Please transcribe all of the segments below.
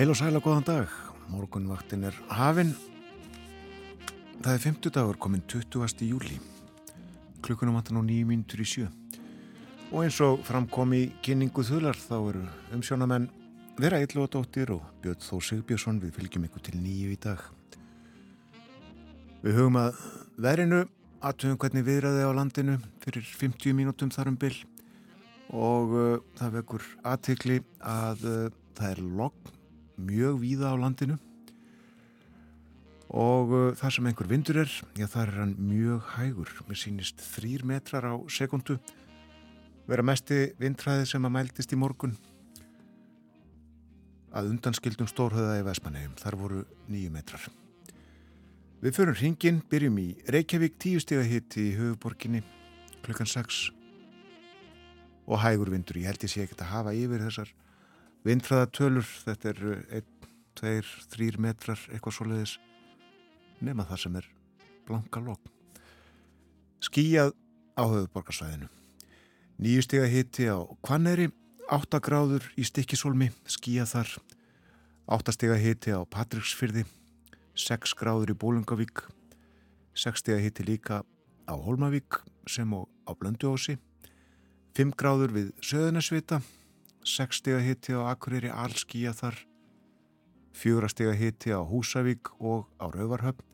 Heil og sæla, góðan dag. Morgunvaktin er hafinn. Það er 50 dagur komin 20. júli. Klukkunum vantan á nýjum mínutur í sjö. Og eins og framkom í kynningu þular þá eru umsjónamenn Vera Eillóðadóttir og Björn Þó Sigbjörnsson við fylgjum ykkur til nýju í dag. Við hugum að verinu aðtöfum hvernig viðræði á landinu fyrir 50 mínútum þarum byll og uh, það vekur aðtikli að uh, það er logg mjög víða á landinu. Og uh, það sem einhver vindur er, já það er hann mjög hægur, mér sýnist þrýr metrar á sekundu vera mesti vindræði sem að mæltist í morgun. Að undanskildum stórhauða í Vesmanheim, þar voru nýju metrar. Við förum hringin, byrjum í Reykjavík tíu steg að hitt í höfuborginni klukkan 6 og hægur vindur. Ég held ég sé ekki að hafa yfir þessar vindfræðatölur. Þetta er 1, 2, 3 metrar eitthvað svo leiðis nema það sem er blanka lókn. Skíjað á höfuborgarsvæðinu. Nýju steg að hitti á Kvanneri, 8 gráður í Stikkisólmi, skíjað þar, 8 steg að hitti á Patricksfyrði 6 gráður í Bólungavík 6 steg að hitti líka á Holmavík sem á, á Blönduósi 5 gráður við Söðunarsvita 6 steg að hitti á Akureyri Allskíja þar 4 steg að hitti á Húsavík og á Rauvarhöfn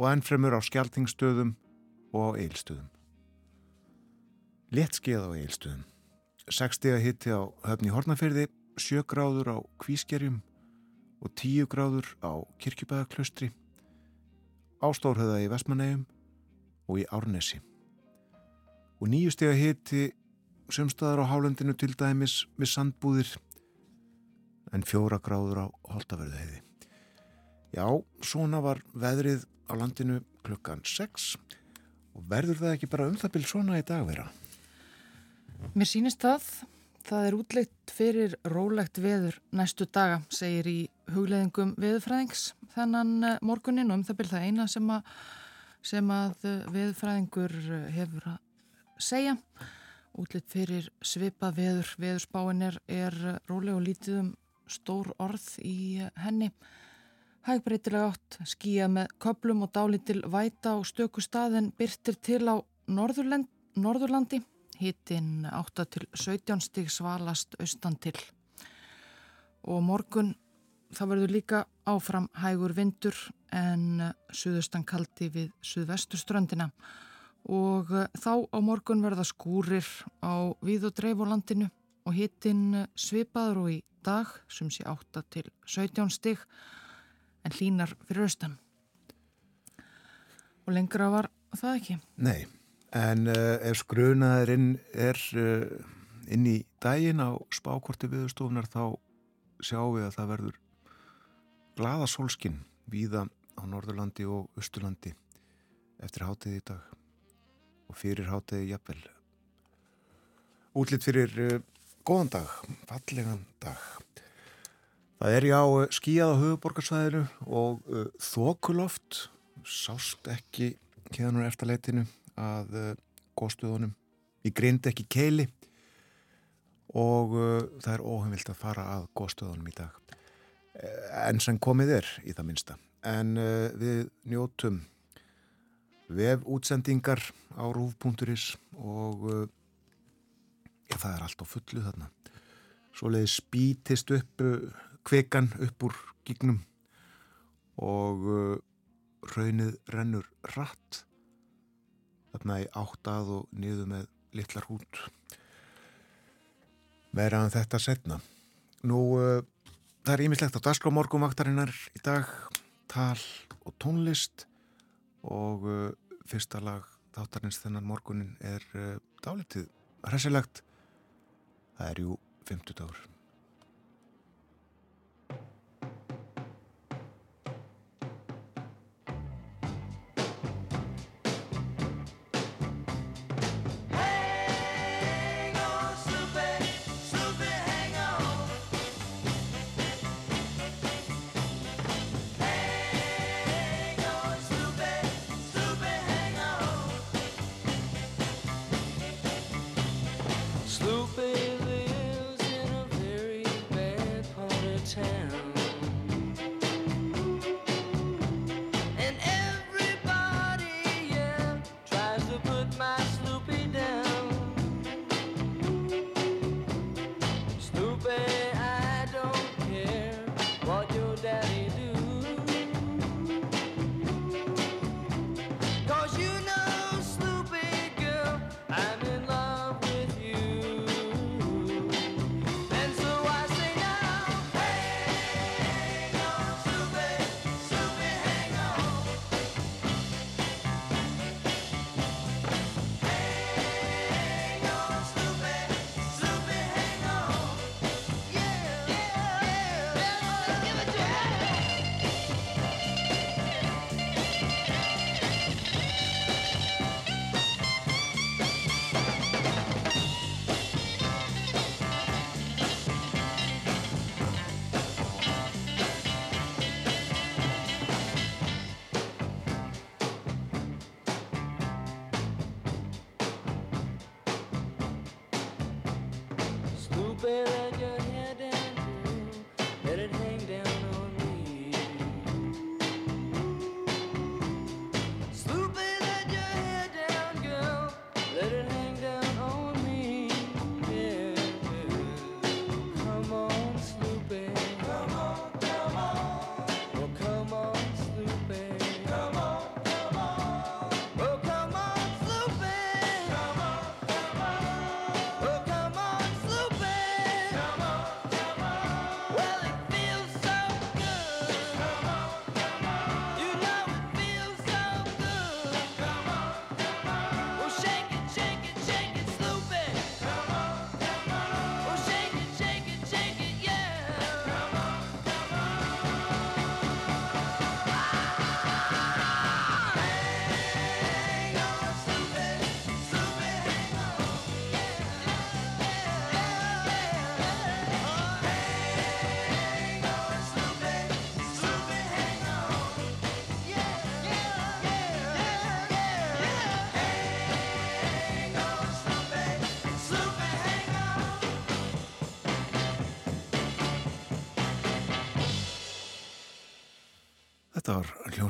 og ennfremur á Skjaltingstöðum og á Eilstöðum Lettskið á Eilstöðum 6 steg að hitti á Höfni Hornaferði 7 gráður á Kvískerjum og 10 gráður á Kirkjubæðaklaustri, ástórhauða í Vestmannegjum og í Árnesi. Og nýju steg að hiti sömstaðar á hálendinu til dæmis með sandbúðir en fjóra gráður á Holtavörðuheiði. Já, svona var veðrið á landinu klukkan 6 og verður það ekki bara um það byrj svona í dagvera? Mér sínist það Það er útleitt fyrir rólegt veður næstu daga, segir í hugleðingum veðurfræðings þennan eh, morgunin og um það byrð það eina sem að, sem að eh, veðurfræðingur eh, hefur að segja. Útleitt fyrir svipa veður, veðurspáin er, róleg og lítið um stór orð í henni. Hægbreytilega átt, skýja með köplum og dálítil væta og stöku staðin byrtir til á Norðurland, Norðurlandi hittinn 8 til 17 stíg svalast austan til. Og morgun það verður líka áfram hægur vindur en suðustan kaldi við suðvesturströndina og þá á morgun verða skúrir á við og dreif á landinu og hittinn svipaður og í dag sem sé 8 til 17 stíg en hlínar fyrir austan. Og lengra var það ekki? Nei. En uh, ef skrunaðurinn er uh, inn í daginn á spákorti viðstofunar þá sjáum við að það verður glada solskinn víða á Norðurlandi og Östurlandi eftir hátiði í dag og fyrir hátiði jafnvel. Útlitt fyrir uh, góðan dag, fallegan dag. Það er já skíjað á höfuborgarsvæðinu og þokuloft sást ekki hérna eftir leitinu að uh, góðstöðunum í grind ekki keili og uh, það er óheimilt að fara að góðstöðunum í dag uh, en sem komið er í það minsta en við njótum vef útsendingar á rúf.is og ja, það er allt á fullu þarna. Svo leiði spítist upp kvekan upp úr gígnum og raunnið rennur rætt þarna í áttað og niður með litlar hút meiraðan þetta setna nú uh, það er ímislegt á Dasglómorgumvaktarinnar í dag tal og tónlist og uh, fyrsta lag þáttarins þennan morgunin er uh, dálitið hressilegt. Það er jú 50 dagur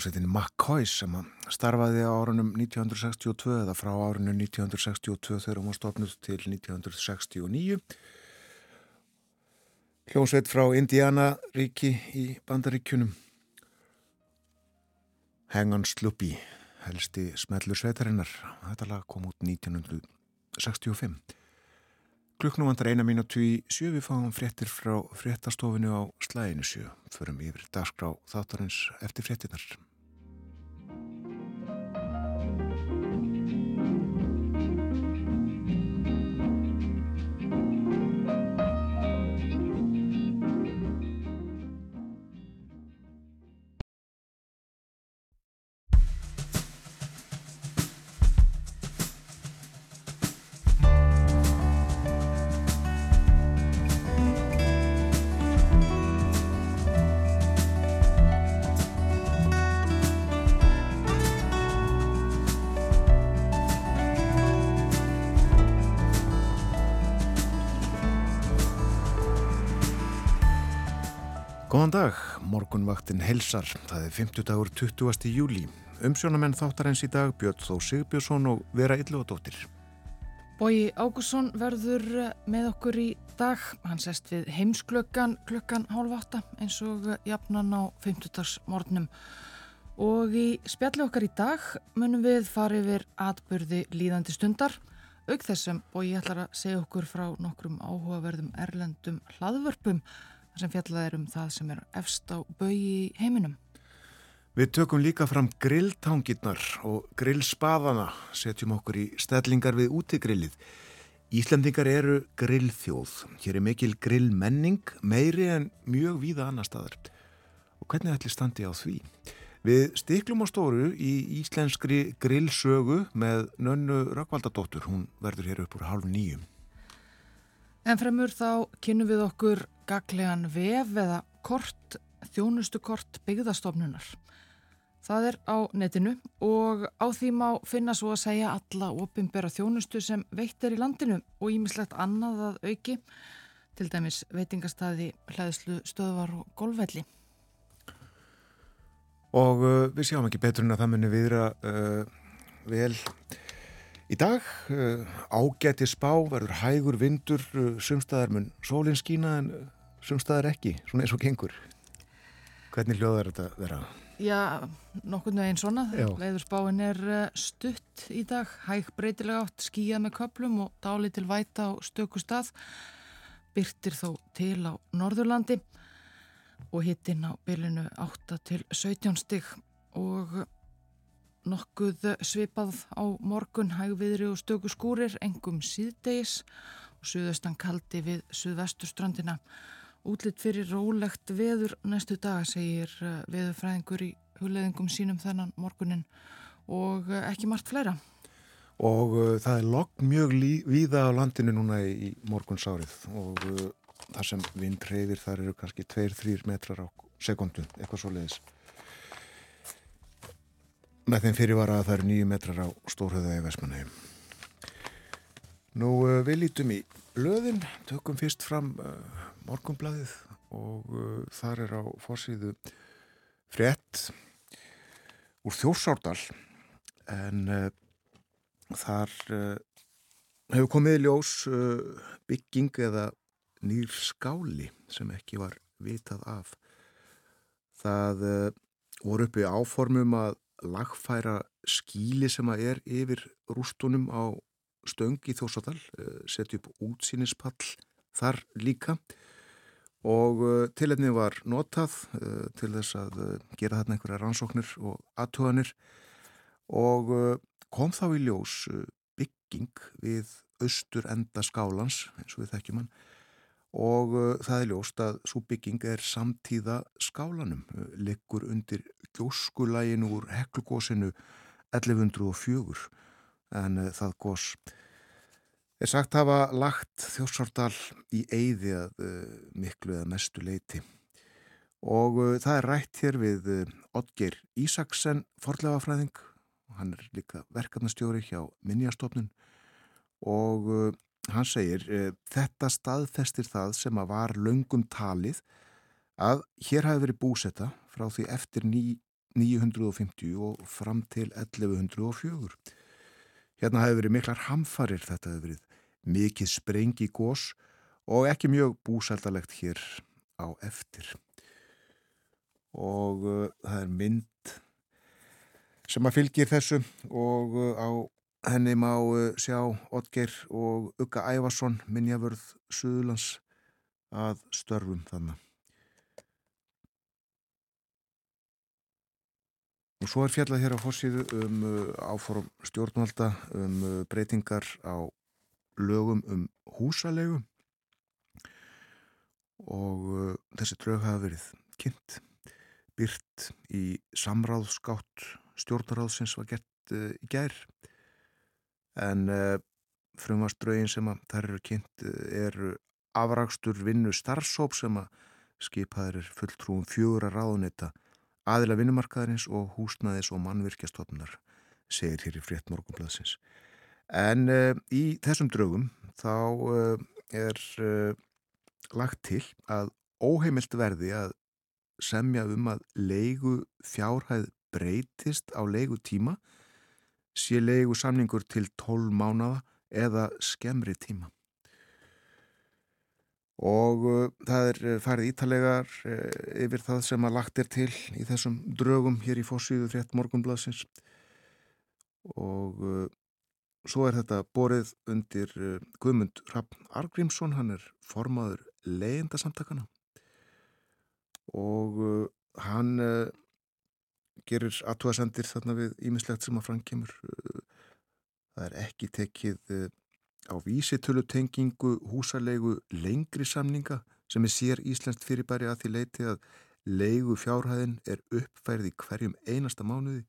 hljómsveitin McCoy sem starfaði á árunum 1962 eða frá árunum 1962 þegar hún stofnud til 1969. Hljómsveit frá Indiana ríki í bandaríkjunum. Hang on Sloopy, helsti smellur sveitarinnar. Þetta lag kom út 1965. Klukknum vantar eina mínútu í sjö við fáum fréttir frá fréttastofinu á slæðinu sjö. Förum yfir dagskrá þáttarins eftir fréttinar. Góðan dag, morgunvaktin helsar, það er 50 dagur 20. júli. Umsjónamenn þáttar eins í dag Björn Þó Sigbjörnsson og Vera Illuadóttir. Bói Ágússon verður með okkur í dag. Hann sest við heimsklöggan klukkan hálf átta eins og jafnan á 50. morgunum. Og í spjalli okkar í dag munum við fara yfir atbyrði líðandi stundar. Auk þessum Bói ætlar að segja okkur frá nokkrum áhugaverðum erlendum hlaðvörpum sem fjallað er um það sem er efst á bögi í heiminum. Við tökum líka fram grilltangirnar og grillspaðana, setjum okkur í stellingar við útigrillið. Íslandingar eru grillþjóð. Hér er mikil grillmenning, meiri en mjög víða annar staðar. Og hvernig ætli standi á því? Við stiklum á stóru í íslenskri grillsögu með nönnu Rökkvaldadóttur. Hún verður hér upp úr halv nýjum. En fremur þá kynum við okkur gaglegan vef eða kort, þjónustukort byggðastofnunar. Það er á netinu og á því má finna svo að segja alla opimbera þjónustu sem veitt er í landinu og ímislegt annað að auki, til dæmis veitingastæði, hlæðslu, stöðvar og golfvelli. Og uh, við sjáum ekki betur en að það muni viðra uh, vel í dag. Uh, ágæti spá, verður hægur vindur, uh, sumstaðar mun sólinn skína en uh, sumstaðar ekki, svona eins og gengur. Hvernig hljóðar þetta vera? Já, nokkurnu einn svona. Já. Veðurspáin er uh, stutt í dag, hæg breytilega átt, skíjað með köplum og dáli til væta á stöku stað. Byrtir þó til á Norðurlandi og hittinn á bylinu 8 til 17 stig og nokkuð svipað á morgun hægviðri og stöku skúrir, engum síðdeis og suðaustan kaldi við suðvesturstrandina. Útlitt fyrir rólegt veður næstu dag, segir eh, veðurfræðingur í hulleðingum sínum þennan morgunin og eh, ekki margt fleira. Og uh, það er logg mjög víða á landinu núna í, í morgunsárið og uh, þar sem vind reyðir þar eru kannski 2-3 metrar á sekundu, eitthvað svo leiðis. Með þeim fyrirvara að það eru 9 metrar á stórhauða í Vestmanheim. Nú uh, við lítum í blöðin, tökum fyrst fram uh, morgumblaðið og uh, þar er á fórsíðu frett úr Þjórsárdal en uh, þar hefur komið ljós bygging eða nýr skáli sem ekki var vitað af. Það voru uppi áformum að lagfæra skíli sem að er yfir rústunum á stöngi þjósadal, eh, setja upp útsýnispall þar líka. Og eh, tilhefni var notað eh, til þess að gera þarna einhverja rannsóknir og aðtöðanir og kom þá í ljós bygging við austur enda skálans eins og við þekkjum hann. Og það er ljóst að svo bygging er samtíða skálanum, liggur undir gjóskulægin úr heklugósinu 1104 en uh, það gos. Er sagt hafa lagt þjórsardal í eyði að uh, miklu eða mestu leiti og uh, það er rætt hér við Odgeir Ísaksen forlegafræðing hann er líka verkefnastjóri hjá Minjastofnun. Og hann segir þetta staðfestir það sem að var löngum talið að hér hafi verið búsetta frá því eftir ný 950 og fram til 1104. Hérna hefur verið miklar hamfarir, þetta hefur verið mikið sprengi gós og ekki mjög búsaldalegt hér á eftir. Og uh, það er mynd sem að fylgir þessu og uh, á henni má uh, sjá Otger og Ugga Ævarsson, minnjavörð Suðlands að störfum þannig. Og svo er fjallað hér á fórsíðu um uh, áforum stjórnvalda um uh, breytingar á lögum um húsalegu og uh, þessi drög hafa verið kynnt, byrt í samráðskátt stjórnaráðsins var gert uh, í gær. En uh, frumvarströgin sem að þær eru kynnt eru afrakstur vinnu starfsóp sem að skipaður er fulltrúum fjögur að ráðunita aðila vinnumarkaðarins og húsnaðis og mannvirkjastofnar segir hér í frétt morgunbladsins. En uh, í þessum draugum þá uh, er uh, lagt til að óheimilt verði að semja um að leigu fjárhæð breytist á leigu tíma sé leigu samningur til 12 mánada eða skemmri tíma og uh, það er uh, farið ítalegar uh, yfir það sem að lagt er til í þessum drögum hér í fórsíðu frétt morgunbladsins og svo er þetta borið undir Guðmund Raffn Argrímsson hann er formaður leyendasamtakana og hann gerir aðtúasendir þarna við ímislegt sem að framkemur það er ekki tekið á vísitölutengingu húsalegu lengri samninga sem er sér Íslandst fyrirbæri að því leiti að leigu fjárhæðin er uppfærið í hverjum einasta mánuði.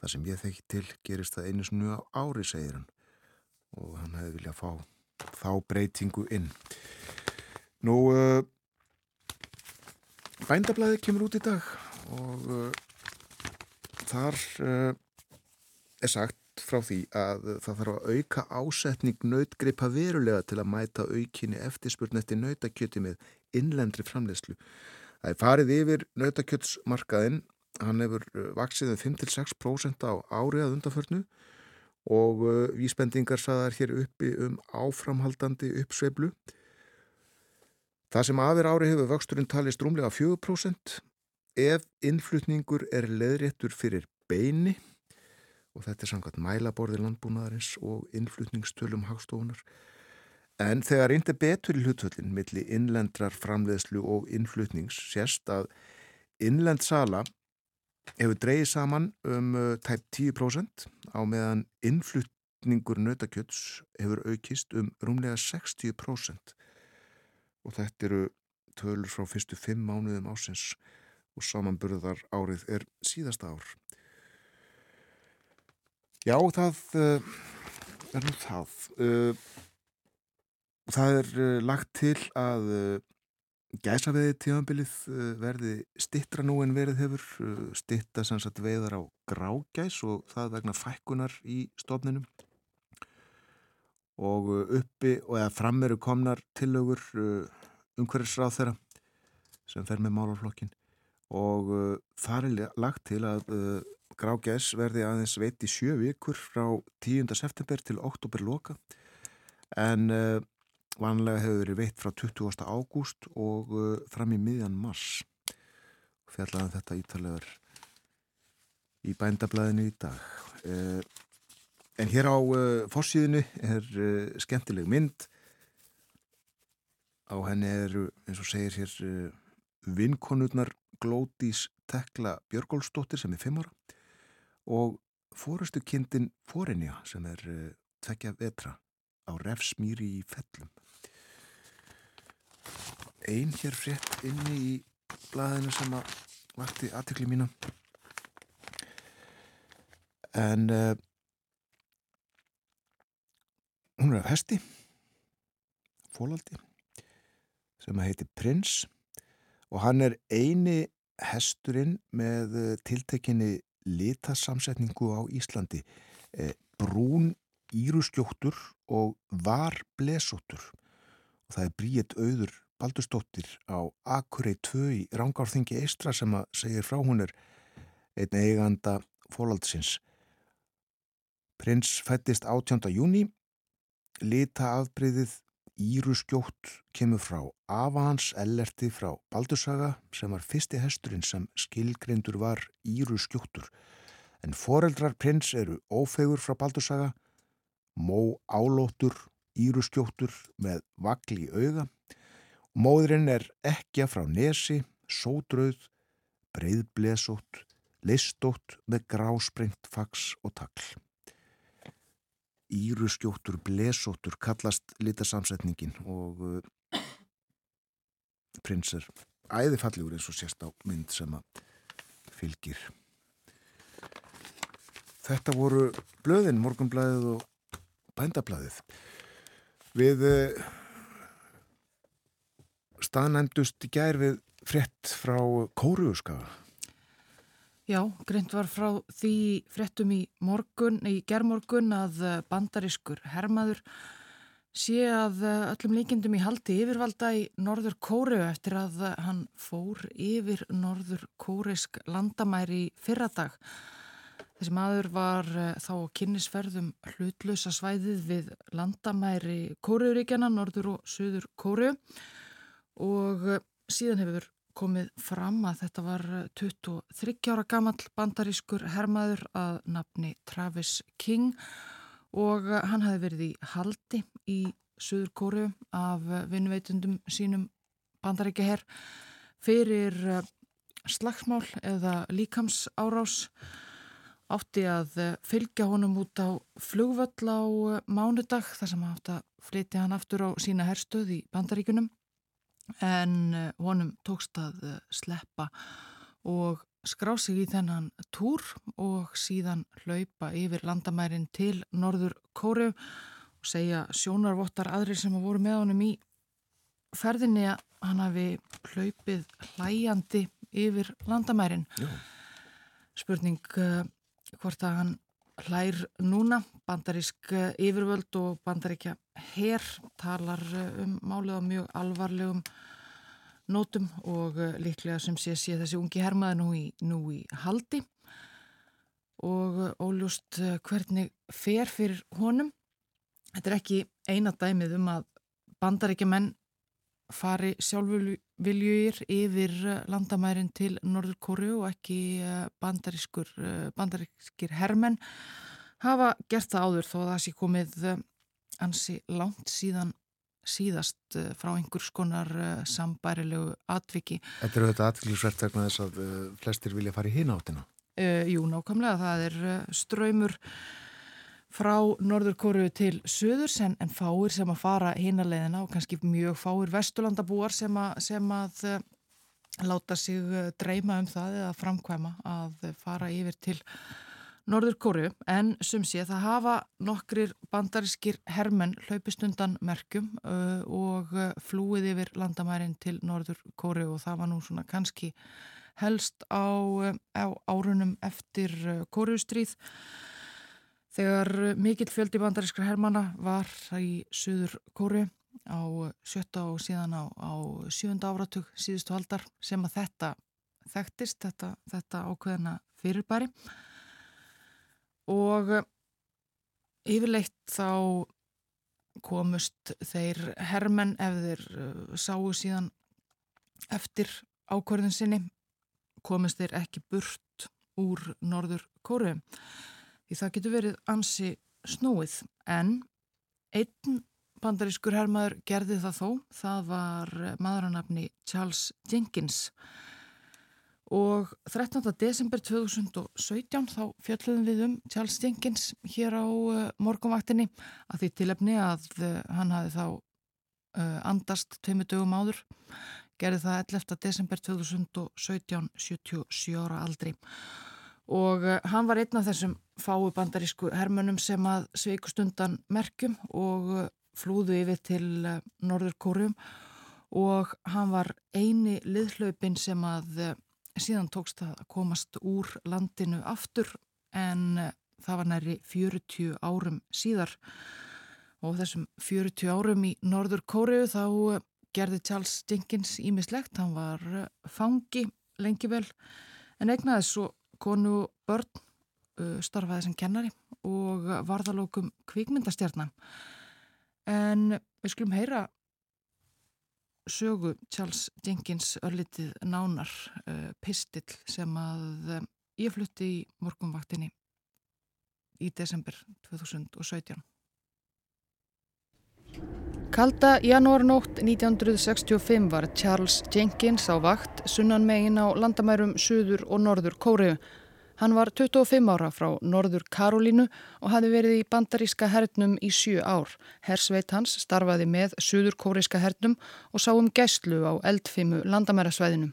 Það sem ég þekki til gerist það einu snu á ári, segir hann. Og hann hefði viljað fá þá breytingu inn. Nú, uh, bændablaði kemur út í dag og uh, þar uh, er sagt frá því að það þarf að auka ásetning nautgripa verulega til að mæta aukinni eftirspurn eftir nautakjöti með innlendri framlegslu. Það er farið yfir nautakjötsmarkaðin, hann hefur uh, vaksið um 5-6% á ári að undanförnu og uh, vísbendingar saðar hér uppi um áframhaldandi uppsveiflu. Það sem aðver ári hefur vöxturinn talist rúmlega 4% ef innflutningur er leðréttur fyrir beini og þetta er samkvæmt mælaborði landbúnaðarins og innflutningstölum hagstofunar. En þegar indi betur í hlutvöldin millir innlendrar framleiðslu og innflutnings sérst að innlend sala hefur dreyið saman um uh, tæp 10% á meðan innflutningur nautakjöts hefur aukist um rúmlega 60% og þetta eru tölur frá fyrstu fimm mánuðum ásins og samanburðar árið er síðasta ár. Já, það uh, er nú það. Uh, það er uh, lagt til að gæsaveði tíðanbilið verði stittra nú en verið hefur, stitta sannsagt veiðar á grágæs og það vegna fækkunar í stofninum. og uppi og eða frameru komnar tillögur umhverfisráð þeirra sem fer með málaflokkin og þar er lagt til að grágæs verði aðeins veit í sjö vikur frá 10. september til oktober loka en vanlega hefur verið veitt frá 20. ágúst og fram í miðjan mars fjallaðan um þetta ítalegar í bændablaðinu í dag eh, en hér á eh, fórsíðinu er eh, skemmtileg mynd á henni er eins og segir hér vinkonurnar Glódís Tekla Björgólfsdóttir sem er fimmara og fórustu kindin Fórinja sem er tvekja vetra á refsmýri í fellum. Einn hér frétt inni í blaðinu sem að varti aðtekli mínu en uh, hún er af hesti fólaldi sem heiti Prins og hann er eini hesturinn með eh, tiltekinni litasamsetningu á Íslandi eh, brún íruskjóttur og var blesóttur það er bríet auður Baldurstóttir á Akurey 2 í Rángárþingi Eistra sem að segir frá hún er einn eiganda fólaldsins. Prins fættist 18. júni, lita afbreyðið Íruskjótt kemur frá Avans Ellerti frá Baldursaga sem var fyrsti hesturinn sem skilgrendur var Íruskjóttur en foreldrar prins eru ófegur frá Baldursaga, mó álóttur Íruskjóttur með vagli í auga Móðurinn er ekki frá nesi, sódrauð, breyðblesótt, listótt með grásprengt fags og takl. Íruskjóttur blesóttur kallast litasamsetningin og uh, prins er æðifalljúr eins og sérst á mynd sem að fylgir. Þetta voru blöðin, morgunblæðið og bændablæðið. Við uh, staðnæmdust í gær við frett frá Kóruuskaga. Já, greint var frá því frettum í morgun, í gerðmorgun að bandariskur hermaður sé að öllum líkindum í haldi yfirvalda í Norður Kóru eftir að hann fór yfir Norður Kórisk landamæri fyrradag. Þessi maður var þá kynnisferðum hlutlösa svæðið við landamæri Kóruuríkjana, Norður og Suður Kóru og eh, síðan hefur komið fram að þetta var 23 eh, ára gammal bandarískur hermaður að nafni Travis King og eh, hann hafi verið í haldi í Suður Kóru af vinnveitundum sínum bandaríkja herr fyrir slagsmál eða líkams árás átti að fylgja honum út á flugvöll á mánudag þar sem átti að flytja hann aftur á sína herrstöð í bandaríkunum en eh, honum tókst að eh, sleppa og skrá sig í þennan túr og síðan hlaupa yfir landamærin til Norður Kóru og segja sjónarvottar aðrir sem voru með honum í ferðinni að hann hafi hlaupið hlæjandi yfir landamærin. Já. Spurning uh, hvort að hann hlær núna, bandarísk yfirvöld og bandaríkja herr talar eh, um málið á mjög alvarlegum nótum og eh, líklega sem sé sé þessi ungi hermaði nú í, nú í haldi og eh, óljúst hvernig fer fyrir honum. Þetta er ekki eina dæmið um að bandaríkja menn fari sjálfurviljur yfir landamærin til Norður Kóru og ekki bandarískir hermenn hafa gert það áður þó að það sé komið ansi langt síðan síðast eh, frá einhvers konar eh, sambærilegu atviki. Þetta eru þetta atviklisvert vegna þess að uh, flestir vilja fara í hináttina? Uh, jú, nákvæmlega. Það er uh, ströymur frá Norðurkóru til söðurs en, en fáir sem að fara hinalegina og kannski mjög fáir vestulandabúar sem að, sem að láta sig dreyma um það eða framkvæma að fara yfir til Norður Kóru en sem sé það hafa nokkrir bandarískir hermenn hlaupist undan merkjum uh, og uh, flúið yfir landamærin til Norður Kóru og það var nú svona kannski helst á, uh, á árunum eftir uh, Kóruustríð Þegar mikill fjöldi bandarískra hermana var í Suður Kóru á sjötta og síðan á, á sjönda áratug síðustu haldar sem að þetta þekktist, þetta, þetta ákveðina fyrirbæri og yfirleitt þá komust þeir hermenn ef þeir uh, sáu síðan eftir ákvörðin sinni komist þeir ekki burt úr norður kóru því það getur verið ansi snúið. En einn bandarískur hermaður gerði það þó. Það var maðuranafni Charles Jenkins. og 13. desember 2017 þá fjöldluðum við um Charles Jenkins hér á uh, morgunvaktinni að því tilefni að uh, hann hafi þá uh, andast tveimu dögum áður gerði það 11. desember 2017 77 ára aldri og hann var einn af þessum fáu bandarísku hermönum sem að sveiku stundan merkjum og flúðu yfir til Norður Kórum og hann var eini liðhlaupin sem að síðan tókst það að komast úr landinu aftur en eh, það var næri 40 árum síðar. Og þessum 40 árum í Norður Kóriðu þá eh, gerði Charles Jenkins ímislegt, hann var eh, fangi lengi vel en egnaði svo konu börn starfaði sem kennari og varðalókum kvikmyndastjarnan en við skulum heyra sögu Charles Jenkins örlitið nánar uh, pistill sem að uh, ég flutti í morgunvaktinni í desember 2017. Kalda janúarnótt 1965 var Charles Jenkins á vakt sunnan megin á landamærum Suður og Norður Kóriðu Hann var 25 ára frá Norður Karolínu og hafi verið í bandaríska hernum í sjö ár. Hersveit hans starfaði með Suður kóriska hernum og sá um gæslu á eldfimu landamærasvæðinum.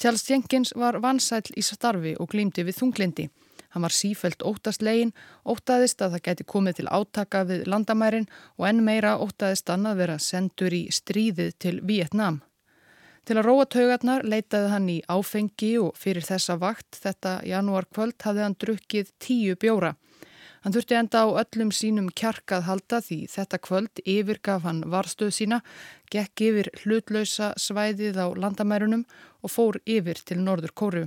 Charles Jenkins var vansæl í starfi og glýmdi við þunglindi. Hann var sífælt óttast legin, óttaðist að það geti komið til átaka við landamærin og enn meira óttaðist hann að vera sendur í stríðið til Vietnám. Til að róa taugarnar leitaði hann í áfengi og fyrir þessa vakt þetta janúarkvöld hafði hann drukkið tíu bjóra. Hann þurfti enda á öllum sínum kjarkað halda því þetta kvöld yfirgaf hann varstöð sína, gekk yfir hlutlausa svæðið á landamærunum og fór yfir til Norður Kóru.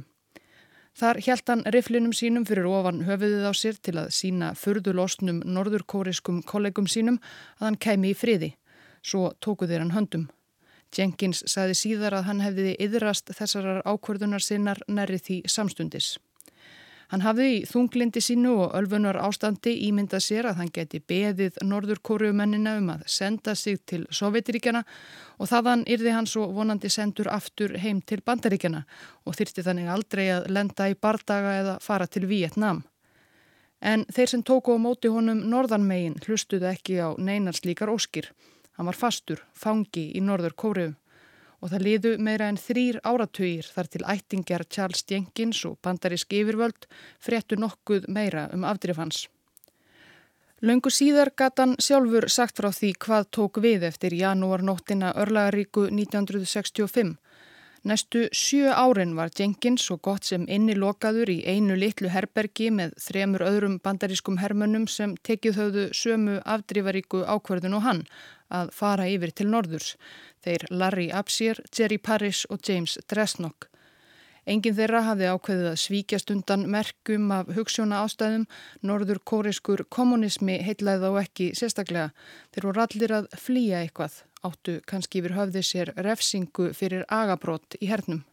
Þar hjælt hann riflinum sínum fyrir ofan höfuðið á sér til að sína furðulosnum norðurkóriskum kollegum sínum að hann kæmi í friði. Svo tóku þeir hann höndum. Jenkins saði síðar að hann hefði yðrast þessarar ákvörðunar sinnar nærri því samstundis. Hann hafði í þunglindi sínu og ölfunar ástandi ímyndað sér að hann geti beðið norðurkóruumennina um að senda sig til Sovjetiríkjana og þaðan yrði hann svo vonandi sendur aftur heim til Bandaríkjana og þyrti þannig aldrei að lenda í bardaga eða fara til Vietnám. En þeir sem tóku á móti honum norðanmegin hlustuðu ekki á neinar slíkar óskir. Hann var fastur, fangi í norður Kóriðu og það liðu meira en þrýr áratugir þar til ættingjar Charles Jenkins og bandarísk yfirvöld fréttu nokkuð meira um afdrifans. Laungu síðar gatan sjálfur sagt frá því hvað tók við eftir janúarnóttina örlagaríku 1965 Næstu sjö árin var Jenkins svo gott sem inni lokaður í einu litlu herbergi með þremur öðrum bandarískum hermönnum sem tekið höfðu sömu afdrifaríku ákverðin og hann að fara yfir til norðurs. Þeir Larry Absir, Jerry Parrish og James Dresnock. Engin þeirra hafði ákveðið að svíkjast undan merkum af hugssjóna ástæðum, norður kóriskur kommunismi heitlaði þá ekki sérstaklega. Þeir voru allir að flýja eitthvað áttu kannski yfir höfði sér refsingu fyrir agabrót í hernum.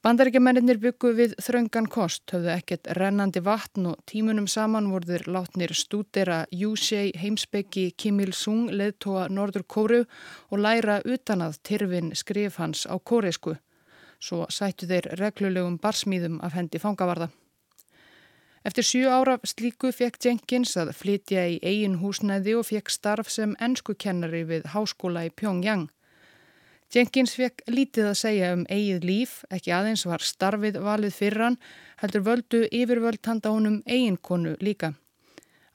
Bandaríkjamennir byggu við þröngan kost, höfðu ekkert rennandi vatn og tímunum saman voruður látnir stúdera Júsei heimsbyggi Kim Il-sung leðtóa Norður Kóru og læra utan að tyrfin skrif hans á kóresku. Svo sættu þeir reglulegum barsmýðum af hendi fangavarða. Eftir sjú ára slíku fekk Jenkins að flytja í eigin húsnæði og fekk starf sem ennskukennari við háskóla í Pyongyang. Jenkins fekk lítið að segja um eigið líf, ekki aðeins var starfið valið fyrir hann, heldur völdu yfirvöld handa honum eiginkonu líka.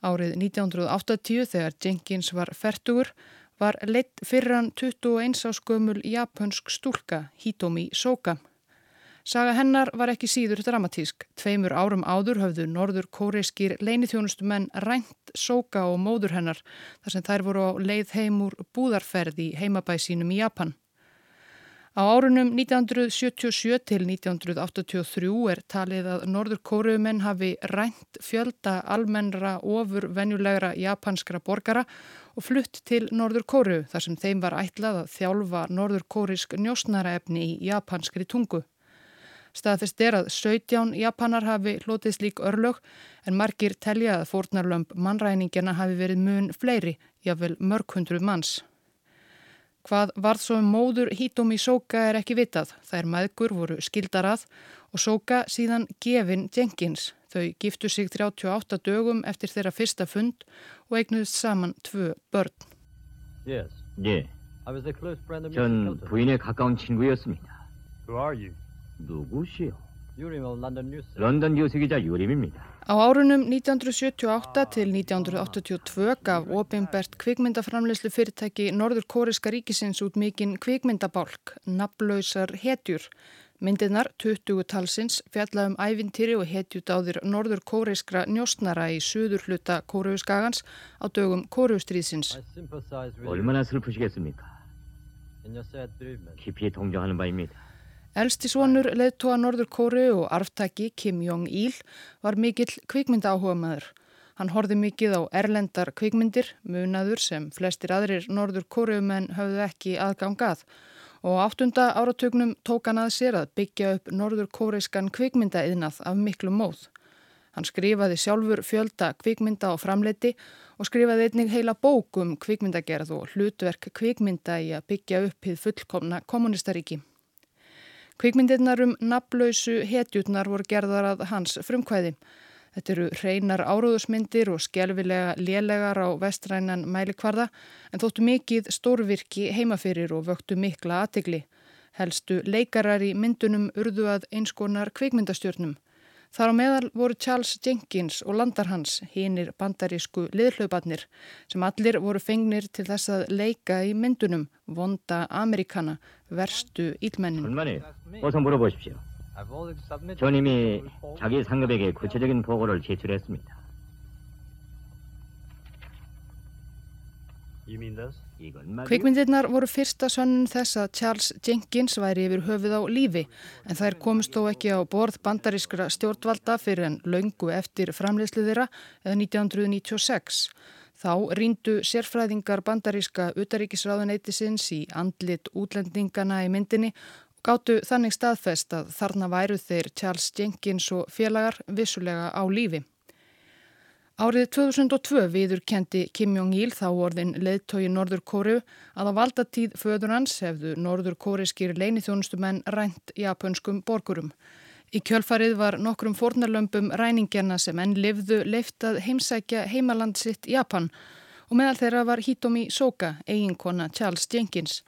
Árið 1980 þegar Jenkins var fertugur var leitt fyrir hann 21 áskömmul japansk stúlka, Hitomi Soka. Saga hennar var ekki síður dramatísk. Tveimur árum áður höfðu norður kóreiskir leinithjónustumenn rænt sóka og móður hennar þar sem þær voru á leið heim úr búðarferð í heimabæ sínum í Japan. Á árunum 1977 til 1983 er talið að norður kóruumenn hafi rænt fjölda almennra ofur venjulegra japanskra borgara og flutt til norður kóru þar sem þeim var ætlað að þjálfa norður kórisk njósnaraefni í japanskri tungu. Staðfest er að 17 japanar hafi hlotið slík örlög en margir telja að fórnarlömp mannræningina hafi verið mun fleiri, jáfnvel mörg hundruð manns. Hvað varð svo um móður Hitomi Soka er ekki vitað. Þær maðgur voru skildar að og Soka síðan gefin Jenkins. Þau giftu sig 38 dögum eftir þeirra fyrsta fund og eignuðist saman tvö börn. Yes. 예. 전 부인의 가까운 친구였습니다. Who are you? 누구시오? 유림 런던 뉴스. 런던 뉴스 기자 유림입니다. Á árunum 1978 til 1982 gaf ofinbært kvikmyndaframleyslu fyrirtæki Norður Kóriska ríkisins út mikinn kvikmyndabálk, nafnlausar hetjur. Myndirnar, 20 talsins, fjallaðum ævintýri og hetjudáðir Norður Kóriskra njóstnara í suður hluta Kóruuskagans á dögum Kóruustríðsins. 얼마나 슬프 Elstisvonur leðtóa Norður Kóru og arftaki Kim Jong-il var mikill kvikmynda áhuga maður. Hann horði mikið á erlendar kvikmyndir, munaður sem flestir aðrir norður kóriumenn hafðu ekki aðgangað og áttunda áratugnum tók hann að sér að byggja upp norður kóreiskan kvikmynda yðnað af miklu móð. Hann skrifaði sjálfur fjölda kvikmynda á framleiti og skrifaði einnig heila bók um kvikmyndagerð og hlutverk kvikmynda í að byggja upp hið fullkomna kommunistariki. Kvikmyndirnar um naflausu hetjutnar voru gerðar að hans frumkvæði. Þetta eru hreinar áróðusmyndir og skjálfilega lélegar á vestrænan mælikvarða en þóttu mikið stórvirki heimafyrir og vöktu mikla aðtegli. Helstu leikarar í myndunum urðu að einskonar kvikmyndastjórnum. Þar á meðal voru Charles Jenkins og landarhans, hinnir bandarísku liðlöfbarnir, sem allir voru fengnir til þess að leika í myndunum vonda Amerikana, verstu ílmennin. You mean this? Kvikmyndirnar voru fyrsta sönnun þess að Charles Jenkins væri yfir höfuð á lífi en þær komist þó ekki á borð bandarískra stjórnvalda fyrir en laungu eftir framleyslu þeirra eða 1996. Þá ríndu sérfræðingar bandaríska utaríkisráðuneytisins í andlit útlendingana í myndinni gáttu þannig staðfest að þarna væru þeir Charles Jenkins og félagar vissulega á lífi. Árið 2002 viður kendi Kim Jong-il þá orðin leðtói Norður Kóru að á valdatíð föður hans hefðu Norður Kóriskir leinithjónustumenn rænt japanskum borgurum. Í kjölfarið var nokkrum fornarlömpum ræningjarna sem enn livðu leiftað heimsækja heimaland sitt Japan og meðal þeirra var Hitomi Soka, eiginkona Charles Jenkins.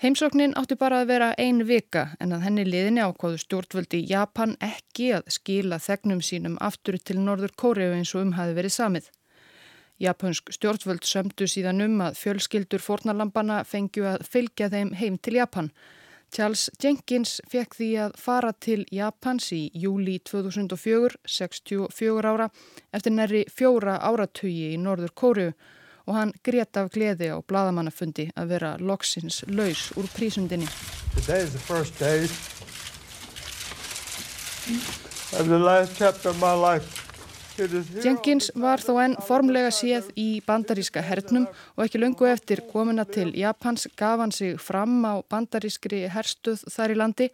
Heimsóknin átti bara að vera ein vika en að henni liðinni ákváðu stjórnvöldi Japan ekki að skila þegnum sínum aftur til Norður Kóriu eins og um hafi verið samið. Japansk stjórnvöld sömdu síðan um að fjölskyldur fornalampana fengju að fylgja þeim heim til Japan. Charles Jenkins fekk því að fara til Japans í júli 2004, 64 ára, eftir næri fjóra áratugi í Norður Kóriu og hann grét af gleði á bladamannafundi að vera loksins laus úr prísundinni. Is the first day of the last chapter of my life. Jenkins var þó enn formlega séð í bandaríska hernum og ekki lungu eftir komuna til Japans gaf hann sig fram á bandarískri herstuð þar í landi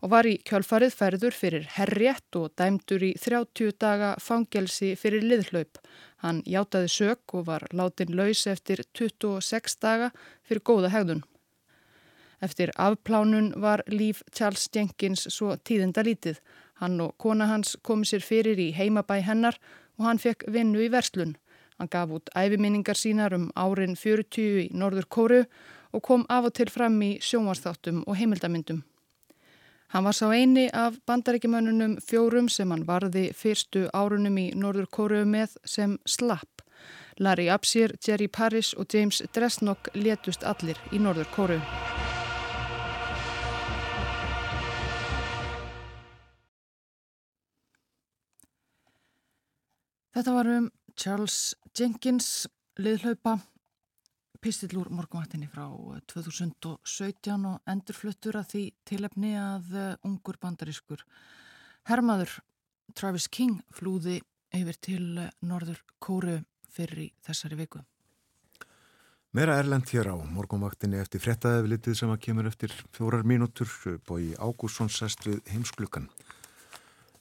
og var í kjölfarið ferður fyrir herrétt og dæmdur í 30 daga fangelsi fyrir liðhlaup. Hann játaði sök og var látin laus eftir 26 daga fyrir góða hegðun. Eftir afplánun var líf Charles Jenkins svo tíðenda lítið. Hann og kona hans komi sér fyrir í heimabæ hennar og hann fekk vinnu í verslun. Hann gaf út æfiminningar sínar um árin 40 í Norður Kóru og kom af og til fram í sjónvarsþáttum og heimildamindum. Hann var sá eini af bandaríkjumönnunum fjórum sem hann varði fyrstu árunum í Norður Kóru með sem slapp. Larry Absir, Jerry Parrish og James Dresnok letust allir í Norður Kóru. Þetta var um Charles Jenkins liðhlaupa pistillúr morgunvaktinni frá 2017 og endurfluttur að því tilefni að ungur bandarískur hermaður Travis King flúði yfir til Norður Kóru fyrir þessari viku. Meira erlend hér á morgunvaktinni eftir frettæðið sem að kemur eftir fjórar mínútur bói Ágússon sest við heimsklukkan.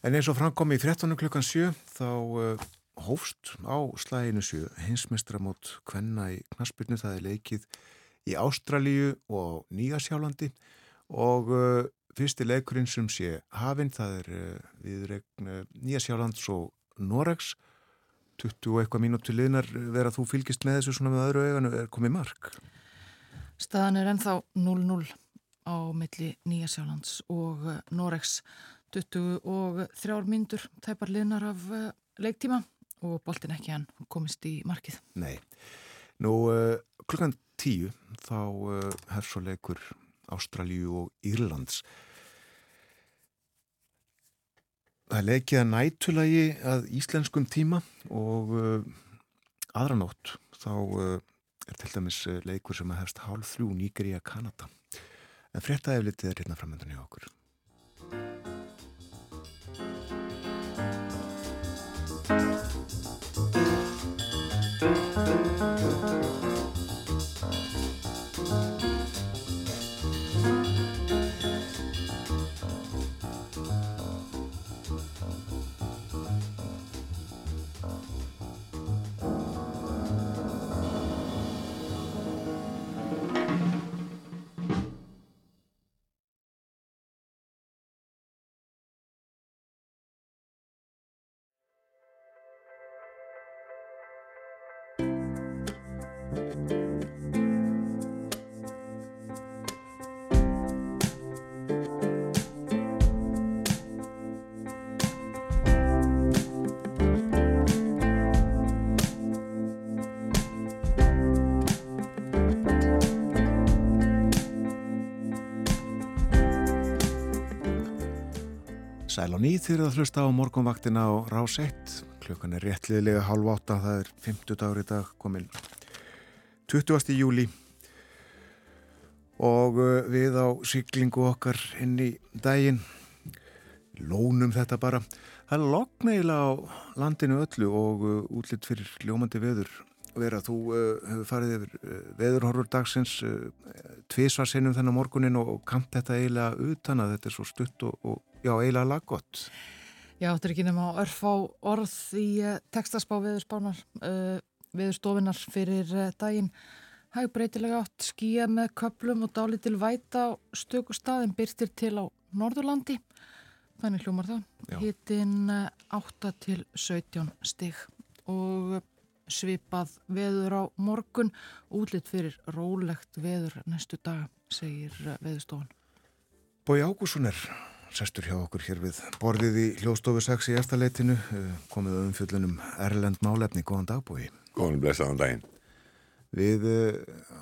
En eins og framkom í 13. klukkan 7 þá hófst á slæginu 7 hinsmestramót Kvenna í Knaspirnu það er leikið í Ástralíu og Nýjasjálandi og uh, fyrsti leikurinn sem sé hafinn það er uh, við regn Nýjasjálands og Noregs. 20 og eitthvað mínúti liðnar vera þú fylgist með þessu svona með öðru eiganu er komið mark? Staðan er ennþá 0-0 á milli Nýjasjálands og Noregs. 20 og þrjár myndur tæpar liðnar af uh, leiktíma og boltin ekki hann komist í markið. Nei. Nú uh, klukkan 10 þá uh, hefð svo leikur Ástraljú og Írlands. Það leikið að nætulagi að íslenskum tíma og aðra nótt þá er til dæmis leikur sem að hefst hálf þrjú nýgri að Kanada. En fréttaeflitið er hérna framöndan í okkur. Nýð þegar það hlusta á morgunvaktina á Rás 1. Klukkan er réttliðilega halv átta, það er 50 dagur í dag komin 20. júli og uh, við á syklingu okkar inn í daginn lónum þetta bara. Það er loknægilega á landinu öllu og uh, útlitt fyrir ljómandi veður vera. Þú uh, hefur farið yfir veðurhorfur dagsins tvísvarsinnum þennan morgunin og kamt þetta eiginlega utan að þetta er svo stutt og, og já, eiginlega laggott. Já, þetta er ekki nema að örfa á orð í uh, textaspá veðurspánar, uh, veðurstofinar fyrir uh, daginn. Hæg breytilega átt skýja með köplum og dálitil væta á stöku staðin byrtir til á Norðurlandi. Þannig hljómar það. Hittinn 8 til 17 stig og svipað veður á morgun útlitt fyrir rólegt veður næstu dag, segir veðurstofan. Bói Ágússon er sestur hjá okkur hér við borðið í hljóðstofu 6 í erstaleitinu komið um fjöllunum Erlend Málefni góðan dag Bói. Góðan blessaðan daginn. Við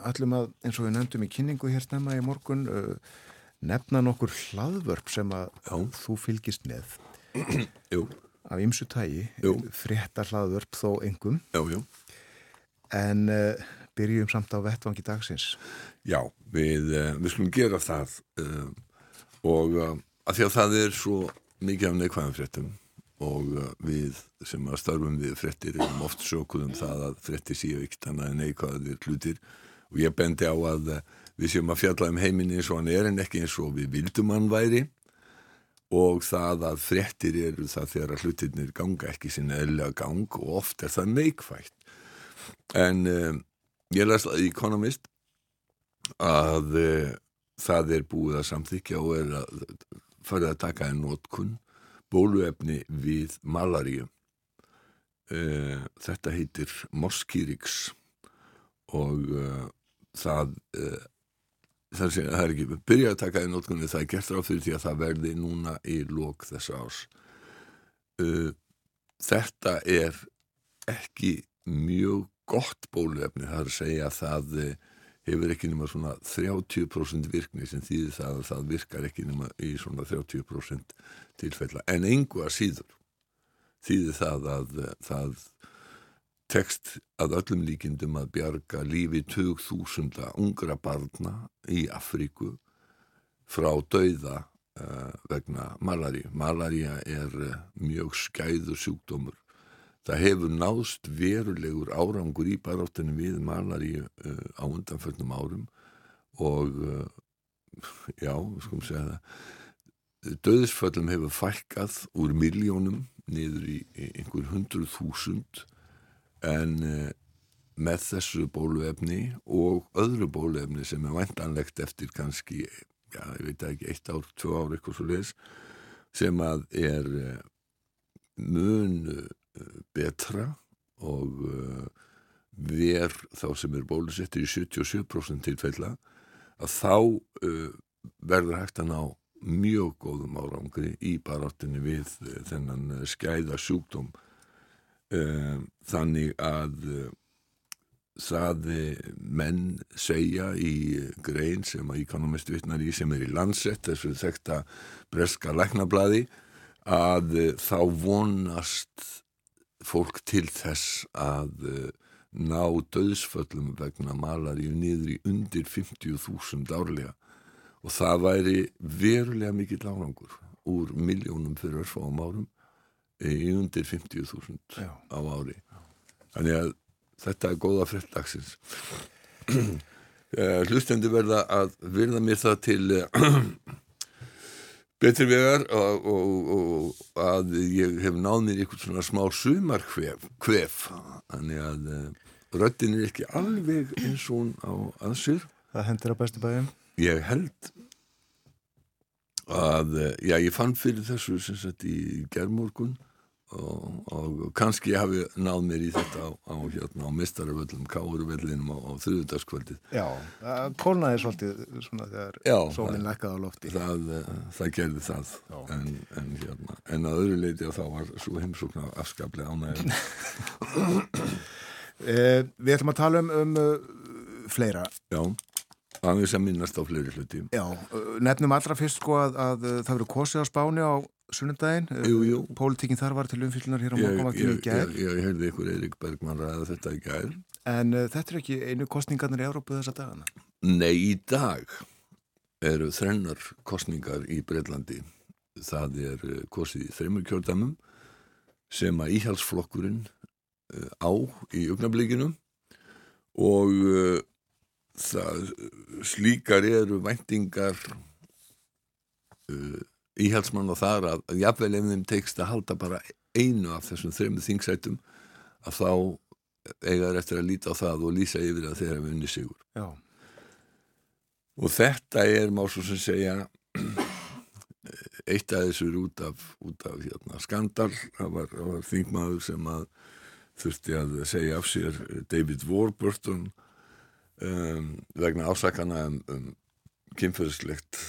ætlum að, eins og við nefndum í kynningu hér snemma í morgun nefna nokkur hlaðvörp sem að Já. þú fylgist með Jú. af ymsu tægi frétta hlaðvörp þó engum Jú, jú. en uh, byrjum samt á vettvangi dagsins Já, við, uh, við skulum gera það uh, og að því að það er svo mikið af neikvæðan fréttum og við sem að starfum við fréttir erum oft sjókuðum það að fréttir séu ekkert annað en neikvæðir hlutir. Og ég bendi á að við séum að fjalla um heiminni eins og hann er en ekki eins og við vildum hann væri. Og það að fréttir eru það þegar að hlutirnir ganga ekki sinna eðlega gang og oft er það neikvægt en um, ég las í Economist að uh, það er búið að samþykja og er að farið að taka en nótkunn bóluefni við malaríu. Uh, þetta heitir Moskíriks og uh, það það, sé, það er ekki byrjað að taka í nótkunni það er gert ráð fyrir því að það verði núna í lók þessa uh, þetta er ekki mjög gott bóluefni það er að segja að það hefur ekki nema svona 30% virkni sem þýðir það að það virkar ekki nema í svona 30% tilfella en engu að síður þýði það að uh, það tekst að öllum líkindum að bjarga lífi 20.000 ungra barna í Afríku frá dauða uh, vegna malaríu. Malaríu er uh, mjög skæður sjúkdómur. Það hefur náðst verulegur árangur í baráttinu við malaríu uh, á undanförnum árum og já, skum segja það. Döðisföllum hefur fælkað úr miljónum niður í, einhver hundruð þúsund en uh, með þessu bóluefni og öðru bóluefni sem er væntanlegt eftir kannski, já, ég veit ekki, eitt ár, tvö ár, eitthvað svo leiðis, sem að er uh, mun uh, betra og ver þá sem er bólusettir í 77% tilfella, að þá verður hægt að ná mjög góðum árangri í baráttinni við þennan skæða sjúkdóm. Þannig að saði menn segja í grein sem að Economist vittnar í sem er í landsett þessu þekta breska læknablaði að þá vonast fólk til þess að uh, ná döðsföllum vegna malaríu niður í undir 50.000 árlega. Og það væri verulega mikill árangur úr miljónum fyrir örfáum árum í undir 50.000 á ári. Þannig að þetta er góða frettdagsins eh, hlustendi verða að verða mér það til eh, betri vegar og, og, og að ég hef náð mér eitthvað svona smá sumarkvef þannig að eh, röttin er ekki alveg eins og hún á aðsir Það hendur á bestu bæðum Ég held að, já ég fann fyrir þessu sem sagt í gerðmorgun og, og kannski hafi náð mér í þetta á, á, hérna, á mistaravöllum, káurvellinum á, á þrjúðarskvöldið. Já, kólnaði svolítið svona þegar sólinn lekkaði á lofti. Það, það gerði það en, en, hérna, en að öðru leiti og þá var svo heimsóknar afskaplega ánægum. eh, við ætlum að tala um, um uh, fleira. Já. Aðeins að minnast á fleiri hluti. Já, nefnum allra fyrst sko að, að það verið kosið á spáni á sunnundaginn. Jú, jú. Pólitíkinn þar var til umfyllunar hér á morgunvaktinu í gær. Ég, ég, heyrði ykkur Eirik Bergman ræða þetta í gær. En uh, þetta er ekki einu kostningarnir í Európu þessa dagana? Nei, í dag eru þrennar kostningar í Breitlandi. Það er uh, kosið í þreymur kjördamum sem að íhalsflokkurinn uh, á í augnablíkinu og það slíkar eru væntingar íhalsmann og þar að, að jafnvel ef þeim teikst að halda bara einu af þessum þrejum þingsætum að þá eigar eftir að líta á það og lýsa yfir að þeir hafa unni sigur Já. og þetta er má svo sem segja eitt af þessu er út af, út af hérna, skandal það var, var þingmaður sem að þurfti að segja af sér David Warburton um, vegna ásakana um, um kynferðslegt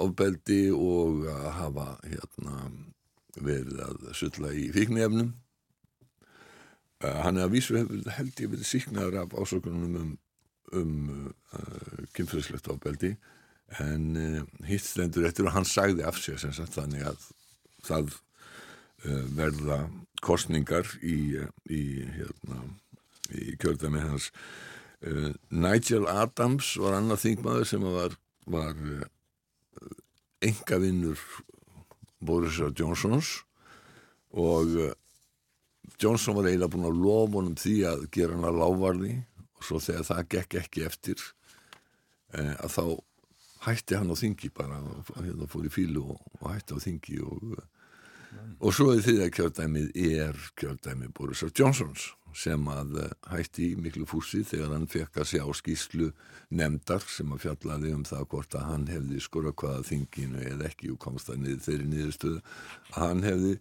ofbeldi og að hafa hérna, verið að sulla í fíknefnum uh, hann er að vísu hefur held ég verið síknaður af ásökunum um, um uh, kynferðslegt ofbeldi. En uh, hitt stendur eftir og hann sagði af sér sem sagt þannig að það uh, verða kostningar í, í, hérna, í kjörðami hans. Nigel Adams var annað þingmaður sem var, var engavinnur Borisar Johnsons og uh, Johnson var eiginlega búin að lofa honum því að gera hann að lávarði og svo þegar það gekk ekki eftir að þá hætti hann á þingi bara hérna fór í fílu og, og hætti á þingi og, og svo er því að kjördæmið er kjördæmið Borisar Johnsons sem að eh, hætti miklu fúsi þegar hann fekk að sjá skýslu nefndar sem að fjallaði um það hvort að hann hefði skora hvaða þinginu eða ekki og komst það niður þeirri niðurstöðu að hann hefði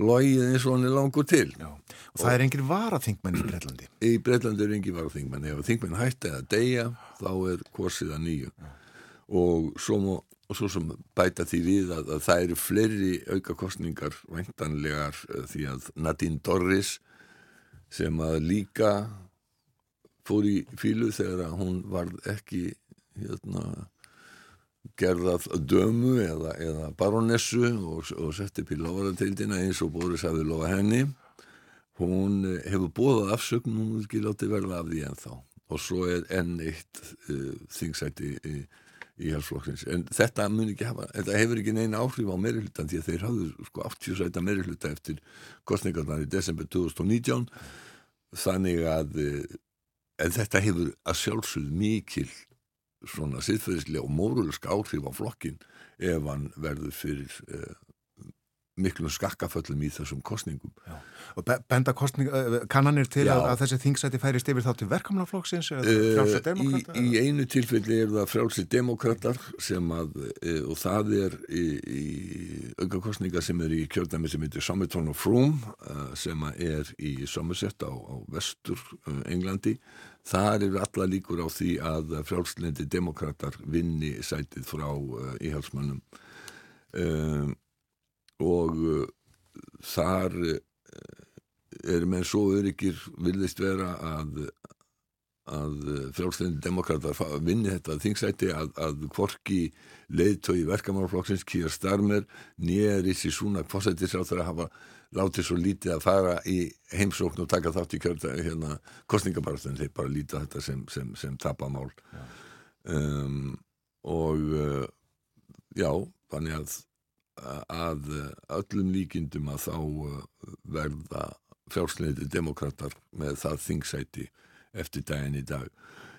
logið eins og hann er langur til. Já. og það og er engin varaþingmenn í Breitlandi í Breitlandi er engin varaþingmenn. Ef þingmenn hætti að deyja þá er korsið að nýju. Og svo, má, og svo sem bæta því við að, að það eru fleiri aukakostningar væntanlegar eh, því að Nadine Dorris sem að líka fór í fílu þegar að hún var ekki hérna, skerðað dömu eða, eða baronessu og, og setti upp í lofaratildina eins og Boris hafði lofa henni. Hún eh, hefur bóðað afsökn hún er ekki látið verða af því ennþá. Og svo er enn eitt uh, þingsæti í, í halsflokksins en þetta mun ekki hafa, þetta hefur ekki neina áhrif á meirihlutan því að þeir hafðu sko 80 sæta meirihluta eftir kostningarnar í desember 2019 þannig að uh, en þetta hefur að sjálfsögðu mikil svona siðferðislega og mórulesk áhrif á flokkin ef hann verður fyrir uh, miklum skakkaföllum í þessum kostningum. Já. Og benda kostning, kannanir til að, að þessi þingsæti færist yfir þá til frjálsið demokrata? Í, í einu tilfelli er það frjálsið demokrater sem að, e, og það er í, í auka kostninga sem er í kjördæmi sem heitir Somerton og Froome sem er í Somerset á, á vestur Englandi. Það eru alla líkur á því að frjálslendi demokrater vinni sætið frá íhalsmannum. Um, og uh, þar uh, er menn svo öryggir vilðist vera að að frjálfstændi demokrata vinni þetta þingsæti að, að kvorki leiðtögi verkamárflokksins Kýjar Starmer nýjar í síð svona fósættisráþur að hafa látið svo lítið að fara í heimsókn og taka þátt í kjörta hérna kostningabarastan, þeir bara lítið þetta sem, sem, sem tapamál. Um, og uh, já, þannig að að öllum líkindum að þá uh, verða fjársleiniti demokrater með það þingsæti eftir daginn í dag.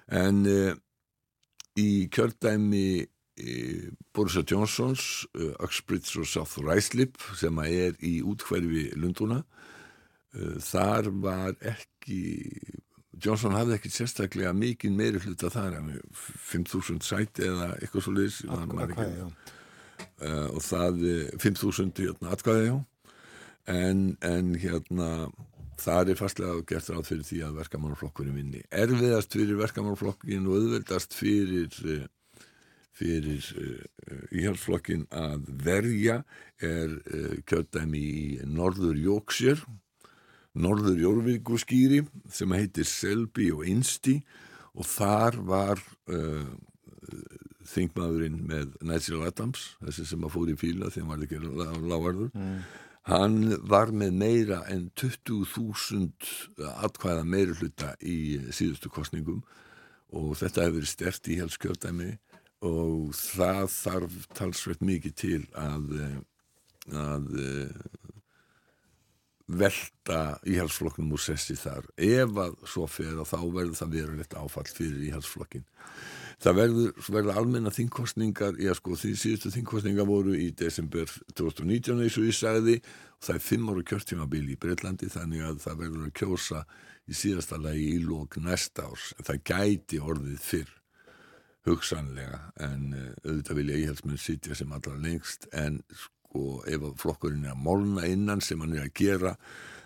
En uh, í kjördæmi uh, Borisa Johnsons uh, Uxbridge og South Ruislip sem er í útkverfi Lunduna uh, þar var ekki Johnson hafði ekki sérstaklega mikið meiri hluta þar 5.000 sæti eða eitthvað svo leiðis uh, og það 5.000 hérna, atkvæði já. En, en hérna það er fastlega gert ráð fyrir því að verkamannflokkurinn vinni erfiðast fyrir verkamannflokkin og auðveldast fyrir eh, fyrir íhalsflokkin að verja er kjöldæmi í Norður Jóksjör Norður Jórvíku skýri sem heitir Selby og Insti og þar var uh, þingmaðurinn með Nigel Adams þessi sem að fór í fíla því hann var ekki lágarður mm. hann var með meira en 20.000 atkvæða meira hluta í síðustu kostningum og þetta hefur verið stert í helskjöldæmi og það þarf talsveit mikið til að að velta íhalsflokknum úr sessi þar. Ef að svo fer og þá verður það verulegt áfall fyrir íhalsflokkin það verður, verður almenna þingkostningar já sko því síðustu þingkostningar voru í desember 2019 eins og ég sagði og það er fimm ára kjörtímabili í Breitlandi þannig að það verður að kjósa í síðasta lagi í lók næsta árs. En það gæti orðið fyrr hugsanlega en uh, auðvitað vilja íhalsmenn sitja sem allra lengst en sko ef flokkurinn er að molna innan sem hann er að gera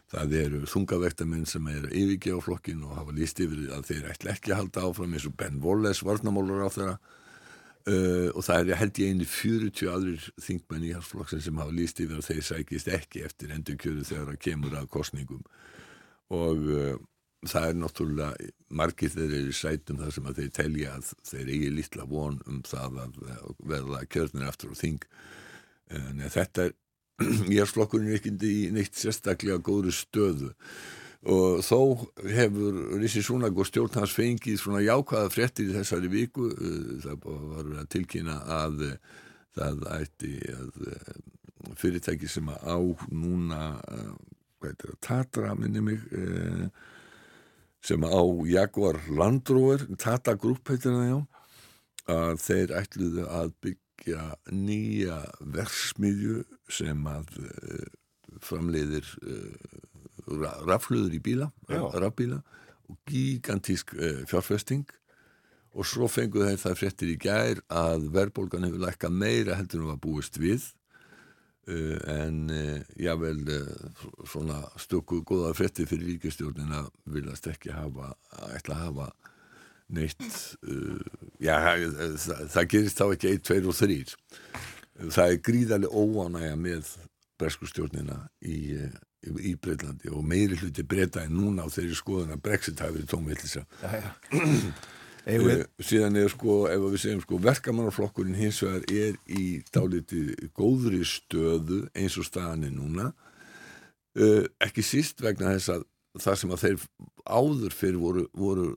Það eru þungavektamenn sem er yfirgeð á flokkin og hafa líst yfir að þeir ætla ekki að halda áfram eins og Ben Wallace, varnamólur á þeirra uh, og það er held ég eini 40 aðrir þingmenn í hans flokkin sem hafa líst yfir að þeir sækist ekki eftir endurkjöru þegar það kemur að kostningum og uh, það er náttúrulega margir þeir eru sætum þar sem að þeir telja að þeir eigi lítla von um það að verða kjörnir aftur og þing. En þetta er Íhalsflokkurinn er ekki í neitt sérstaklega góðri stöðu. Og þó hefur Rissi Súnag og stjórn hans fengið svona jákvæða fréttir í þessari viku uh, það var að tilkynna að uh, það ætti að uh, fyrirtæki sem að á núna hvað heitir það, Tatra minni mig sem á Jaguar Land Rover Tata Group heitir það já að þeir ætluðu að byggja nýja versmiðju sem að uh, framleiðir uh, rafluður í bíla, rafbíla og gigantísk uh, fjárfesting. Og svo fenguð þeir það fréttir í gær að verðbólgan hefur lækka meira heldur en var búist við en jável svona stökku góða fréttir fyrir ríkistjórnin að viljast ekki hafa, ætla að hafa neitt uh, já, það, það gerist þá ekki 1, 2 og 3 það er gríðarlega óánægja með breskustjórnina í, í, í Breitlandi og meiri hluti breyta en núna á þeirri skoðun að Brexit hafi verið tómvillisa Eh, síðan er sko, ef við segjum sko verkamannarflokkurinn hins vegar er í dálítið góðri stöðu eins og staðan er núna. Uh, ekki síst vegna þess að það sem að þeir áður fyrir voru, voru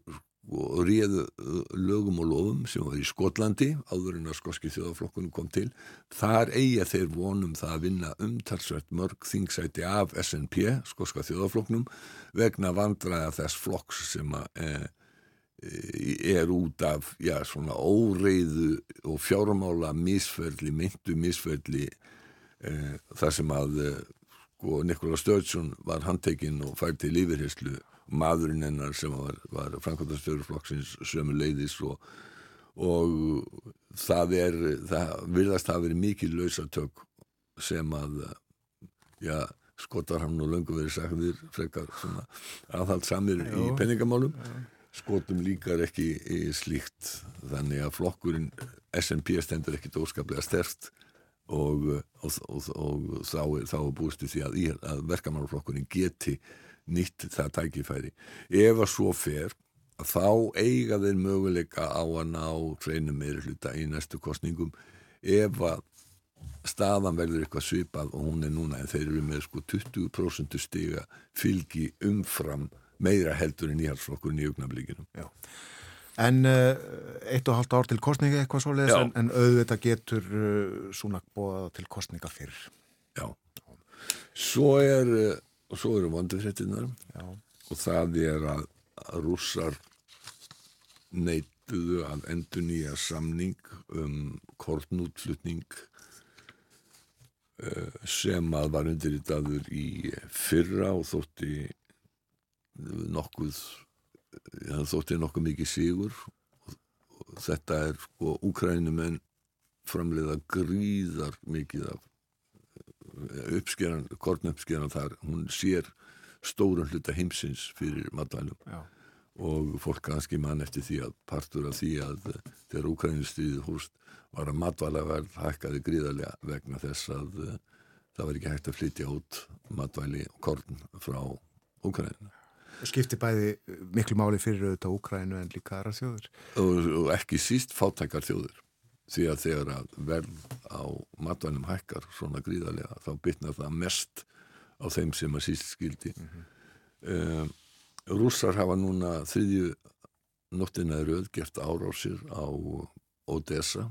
og réðu uh, lögum og lofum sem var í Skotlandi áður en að skoski þjóðaflokkunum kom til. Þar eiga þeir vonum það að vinna umtalsvert mörg þingsæti af SNP, skoska þjóðaflokknum vegna vandræða þess flokks sem að eh, er út af já, svona óreiðu og fjármála misferli, myndu misferli eh, þar sem að sko, Nikola Sturgeon var handtekinn og fær til yfirherslu maðurinn hennar sem var, var framkvæmdastjóruflokksins sömu leiðis og, og það er það virðast hafa verið mikið lausatök sem að já, skotar hann og löngu verið sagðir frekar svona aðhald samir í penningamálum skotum líkar ekki í slíkt. Þannig að flokkurinn SNP stendur ekkit óskaplega sterkt og, og, og, og þá þá búist við því að, að verkamannflokkurinn geti nýtt það tækifæri ef að svo fer þá eiga þeir möguleika á að ná treinum meiri hluta í næstu kostningum ef að staðan verður eitthvað svipað og hún er núna en þeir eru með sko 20% stiga fylgi umfram meira heldur en íhaldsflokkurinn í augnablíkinum. En uh, eitt og halvt ár til kostninga eitthvað svoleiðis, Já. en, en auðvitað getur uh, svona bóða til kostninga fyrir. Já. Svo er, eh, og svo eru vondurfréttinar Já. og það er að, að rússar neituðu að endur nýja samning um kortnútflutning uh, sem að var undirritaður í fyrra og þótti nokkuð það þótti nokkuð mikið sigur og, og þetta er sko úkrænumenn framleiða gríðar mikið af uppskeran, kornuppskeran þar, hún sér stórun hluta heimsins fyrir matvælum Já. og fólk kannski mann eftir því að partur af því að eh, þegar Úkrænustriðið húst var að matvælaverð hækkaði gríðarlega vegna þess að eh, það var ekki hægt að flytja út matvæli og korn frá Úkrænu Skipti bæði miklu máli fyrir auðvitað Úkrænu en líka aðra þjóður. og, og ekki síst fátækar þjóður því að þegar að verð á matvælum hækkar svona gríðarlega þá bytnar það mest á þeim sem að síst skildi mm Rússar hafa núna þriðju nóttina röð gert árásir á Odessa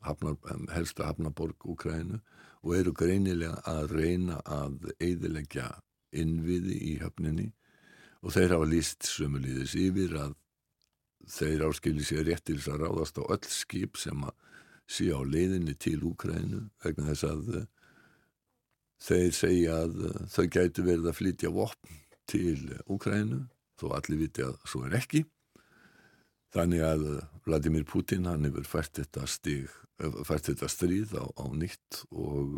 hafnar, helsta hafnaborg Úkrænu og eru greinilega að reyna að eiðilegja innviði í höfninni. Og þeir hafa líst sömulíðis yfir að þeir áskilji sér rétt til þess að ráðast á öll skip sem að sé á leiðinni til Úkrænu vegna þess að eh, þeir segja að eh, þau gætu verið að flytja vopn til Úkrænu þó allir viti að svo er ekki þannig að eh, Vladimir Putin hann hefur fært þetta stig fært þetta stríð á, á nýtt og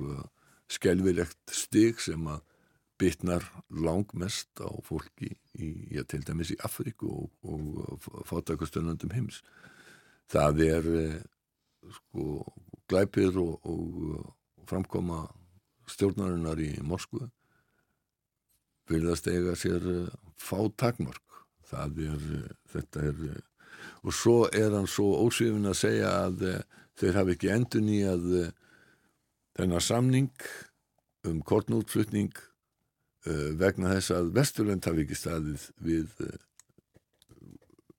skelvilegt stig sem að bitnar langmest á fólki í, já, til dæmis í Afríku og, og fátakastöndum heims. Það er sko glæpir og, og framkoma stjórnarinnar í Moskvu virðast eiga sér eh, fá takmörk. Það er, eh, þetta er, eh, og svo er hann svo ósvifin að segja að þeir hafi ekki endur nýjað þennar samning um kortnútflutning vegna þess að Vesturlönd hafi ekki staðið við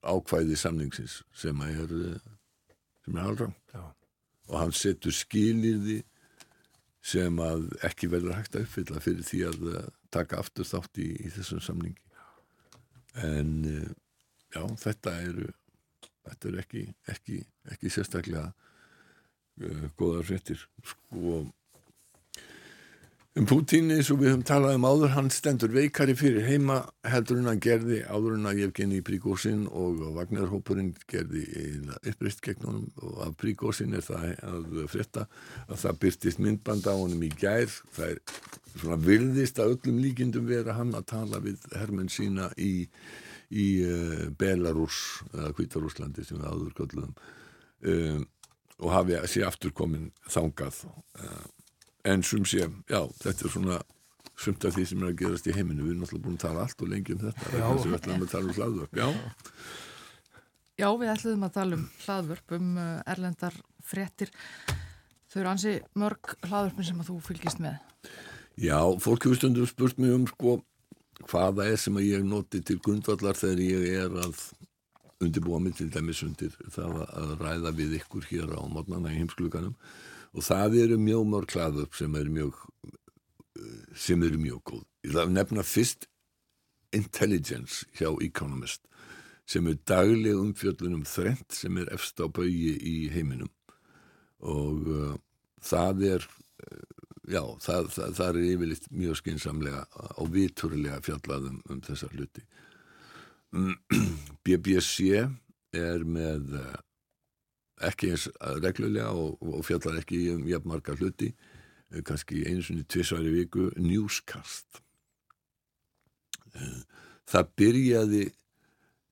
ákvæði samningsins sem er, uh, sem er haldrang Já. og hann setur skilirði sem að ekki verður hægt að uppfylla fyrir því að uh, taka aftur þátt í, í þessum samningi. En uh, já, þetta eru þetta eru ekki, ekki, ekki sérstaklega uh, góðar fréttir sko Um Putin eins og við höfum talað um áður, hann stendur veikari fyrir heima heldur en hann gerði áður en að Evgeni Prígósin og Vagnarhópurinn gerði uppreist gegn honum. Og af Prígósin er það að frétta að það byrtist myndband á honum í gær, það er svona vilðist að öllum líkindum vera hann að tala við hermenn sína í, í uh, Belarus eða Kvítarúslandi sem við áður kölluðum. Um, og hafi sé aftur komin þangað uh, en sum sé, já, þetta er svona sumt af því sem er að gerast í heiminu við erum náttúrulega búin að tala allt og lengi um þetta. Þess að við ætlum að tala um hlaðvörp já, Já, við ætluðum að tala um hlaðvörp, um uh, erlendar fréttir. Þau eru ansi mörg hlaðvörpin sem að þú fylgist með. Já, fólk hefur stundum spurt mér um sko hvaða er sem að ég noti til grundvallar þegar ég er að undirbúa mig til dæmis undir það að ræða við ykkur hér á mótnana í heimskluganum og það eru mjög mörg hlaðvörp sem eru mjög sem eru mjög góð. Ég þarf nefna fyrst Intelligence hjá Economist sem er dagleg umfjöllunum þrent sem er efst á baugi í heiminum og uh, það er uh, já, það, það, það er yfirleitt mjög skinsamlega og viturlega fjallaðum um þessa hluti BBC er með uh, ekki eins reglulega og, og fjallar ekki um jafnmarga hluti uh, kannski einu svonni tvisværi viku newscast. Uh, það byrjaði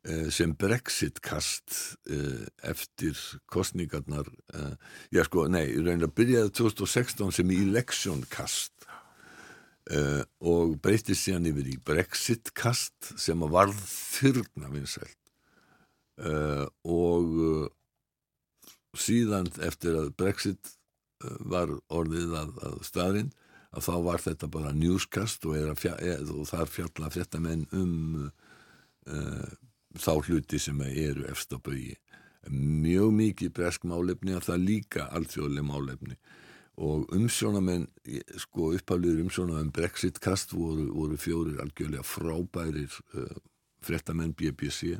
Eh, sem Brexit-kast eh, eftir kostningarnar eh, já sko, nei, reynilega byrjaði 2016 sem election-kast og breytist síðan yfir í Brexit-kast sem að varð þyrna vinsælt. Og síðan eftir að Brexit var orðið að, að staðinn að þá var þetta bara newscast og, fjall, og þar fjalla fréttamenn um uh, þá hluti sem eru efst á bögi mjög mikið bresk málefni að það líka alþjóðlega málefni. Og umsjónamenn sko upphafliður umsjónamenn Brexit-kast voru, voru fjórir algjörlega frábærir uh, frettamenn BBC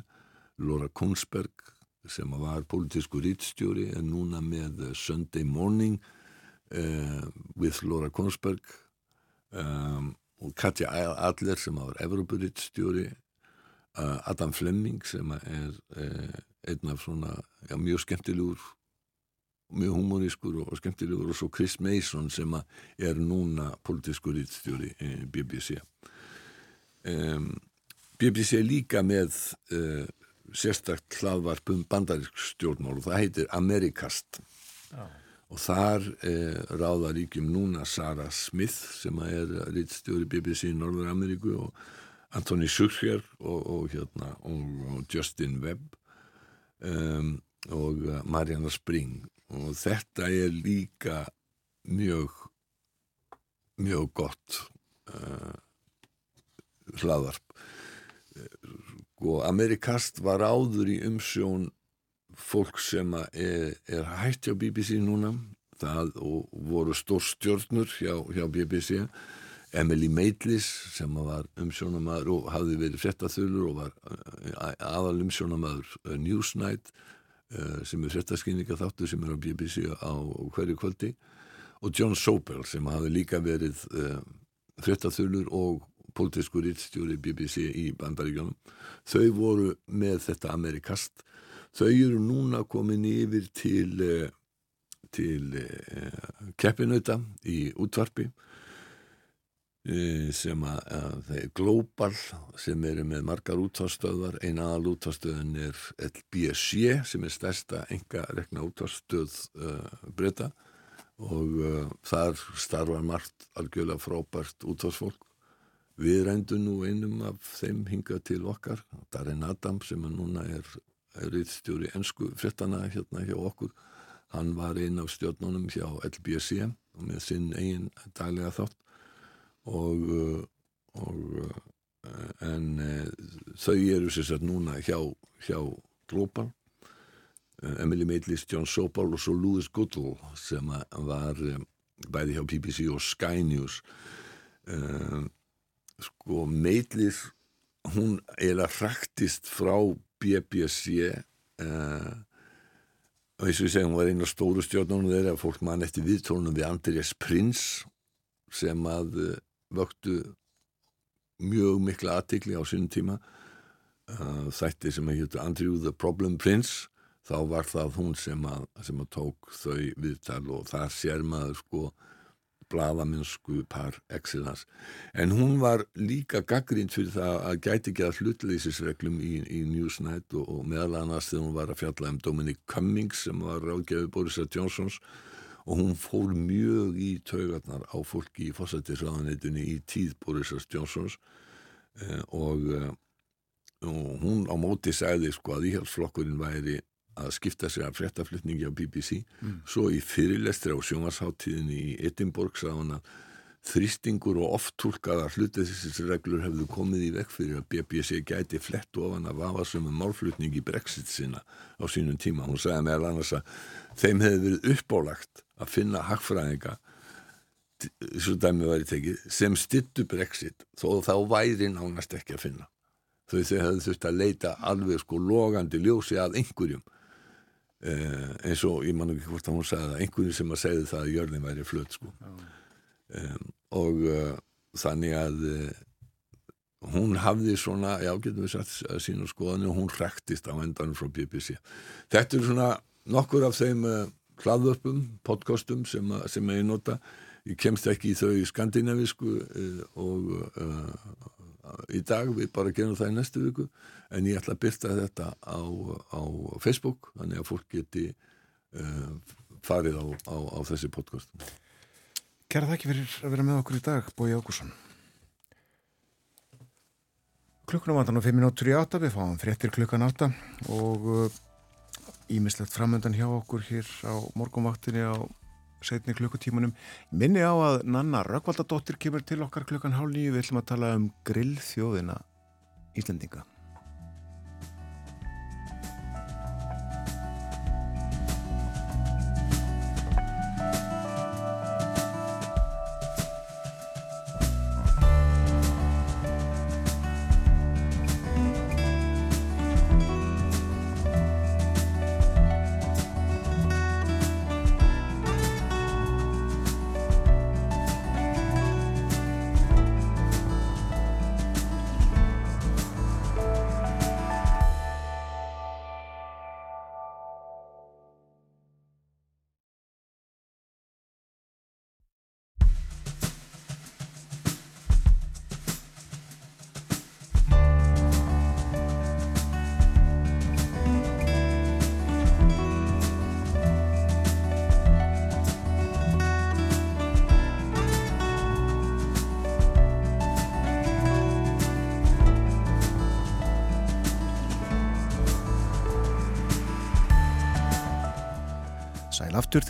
Laura Kongsberg sem var politísku rítstjóri en núna með Sunday Morning uh, with Laura Kongsberg um, og Katja Adler sem var Evropurítstjóri Adam Flemming sem er einn af svona já, mjög skemmtilegur mjög humorískur og skemmtilegur og svo Chris Mason sem er núna politískur ítstjóri í BBC um, BBC er líka með uh, sérstakt hlaðvarp um bandarísk stjórnmál og það heitir Amerikast. Ah. og þar uh, ráða ríkjum núna Sarah Smith sem er ítstjóri BBC í Norður Ameríku og Anthony Schurcher og, og, hérna, og Justin Webb um, og uh, Mariana Spring. Og þetta er líka mjög mjög gott uh, hlaðarp og Amerikast var áður í umsjón fólk sem er, er hætti á BBC núna. Það og voru stór stjórnur hjá, hjá BBC Emily Maitlis sem var umsjónamaður og hafði verið frettathulur og var eh, aðal umsjónamaður eh, Newsnight eh, sem er frettaskynninga þáttu sem er á BBC á hverju kvöldi. Og John Sobel sem hafði líka verið frettathulur og politískur rittstjóri BBC í bandaríkjónum þau voru með þetta Amerikast. Þau eru núna komin yfir til til keppinauta í útvarpi sem að, er Global sem eru með margar útástöðar eina aðal útástöðin er LBC sem er stærsta enga rekna útástöð uh, breyta og uh, þar starfar margt algjörlega frábært útásfólk við reyndum nú einum af þeim hingað til okkar Darin Adam sem núna er, riðstjóri ennsku fréttana hérna hjá okkur. Hann var einn af stjórnunum hjá LBC og með sinn eigin daglega þátt. Og, uh, og uh, en uh, þau eru sérstaklega núna hjá, hjá Global. Emily Maitlis, John Sobol og svo Louis Goodall sem var bæði hjá BBC og Sky News sko Maitlis hún að hraktist frá BBC og eins og ég segi hún var einn af stóru stjórnunum þeirra fólk mann eftir viðtónum við Andrés Prins sem að vöktu mjög mikla aðtikli á sínum tíma uh, þætti sem að héttu Andrew the Problem Prince. Þá var það hún sem að, sem að tók þau viðtal og það sér maður sko bladamennsku par excellence en hún var líka gaggrínt fyrir það að gæti ekki að hlutleysisreglum í, í Newsnight og, og meðal annars þegar hún var að fjalla um Dominic Cummings sem var ráðgefið Boris Johnsons og hún fór mjög í taugarnar á fólki í fósættisraðanetunni í tíð Borisas Johnsons. Eh, og, eh, og hún á móti sagði sko að íhjálpsflokkurinn væri að skipta sig af fréttaflutningi á BBC svo í fyrirlestri á sjónvarsháttíðinni í Edinborg sá hann að þrýstingur og oft tólkaðar hlutæðisreglur hefðu komið í vekk fyrir að BBC gæti flett ofan að vafa sem um málflutning í Brexit sinna á sínum tíma. Hún sagði meðal annars að þeim hefði verið uppálagt að finna hagfræðinga svo dæmi væri tekið sem styttu Brexit þó þá væri nánast ekki að finna. Þau hefðu þurft að leita alveg sko logandi ljósi að einhverjum eh, eins og ég man ekki hvort að hún sagði það einhverjum sem að segði það að jörðin væri flöt sko. Um, og uh, þannig að uh, hún hafði svona, já getum við sagt að sína skoðinu og hún hrektist á endanum frá BBC. Þetta er svona nokkur af þeim uh, hlaðvörpum, podcastum sem, sem ég nota. Ég kemst ekki í þau í skandinavisku uh, og uh, í dag við bara gerum það í næstu viku en ég ætla að byrta þetta á, á Facebook þannig að fólk geti uh, farið á, á, á þessi podcast Kæra þakki fyrir að vera með okkur í dag, Bói Ágússon. Klukkunum vandan á 5 minútur í 8, við fáum fréttir klukkan 8 og ímislegt framöndan hjá okkur hér á morgunvaktinni á setni klukkutímanum. Minni á að Nanna Rökkvaldadóttir kemur til okkar klukkan hálf nýju, við ætlum að tala um grillþjóðina Íslendinga.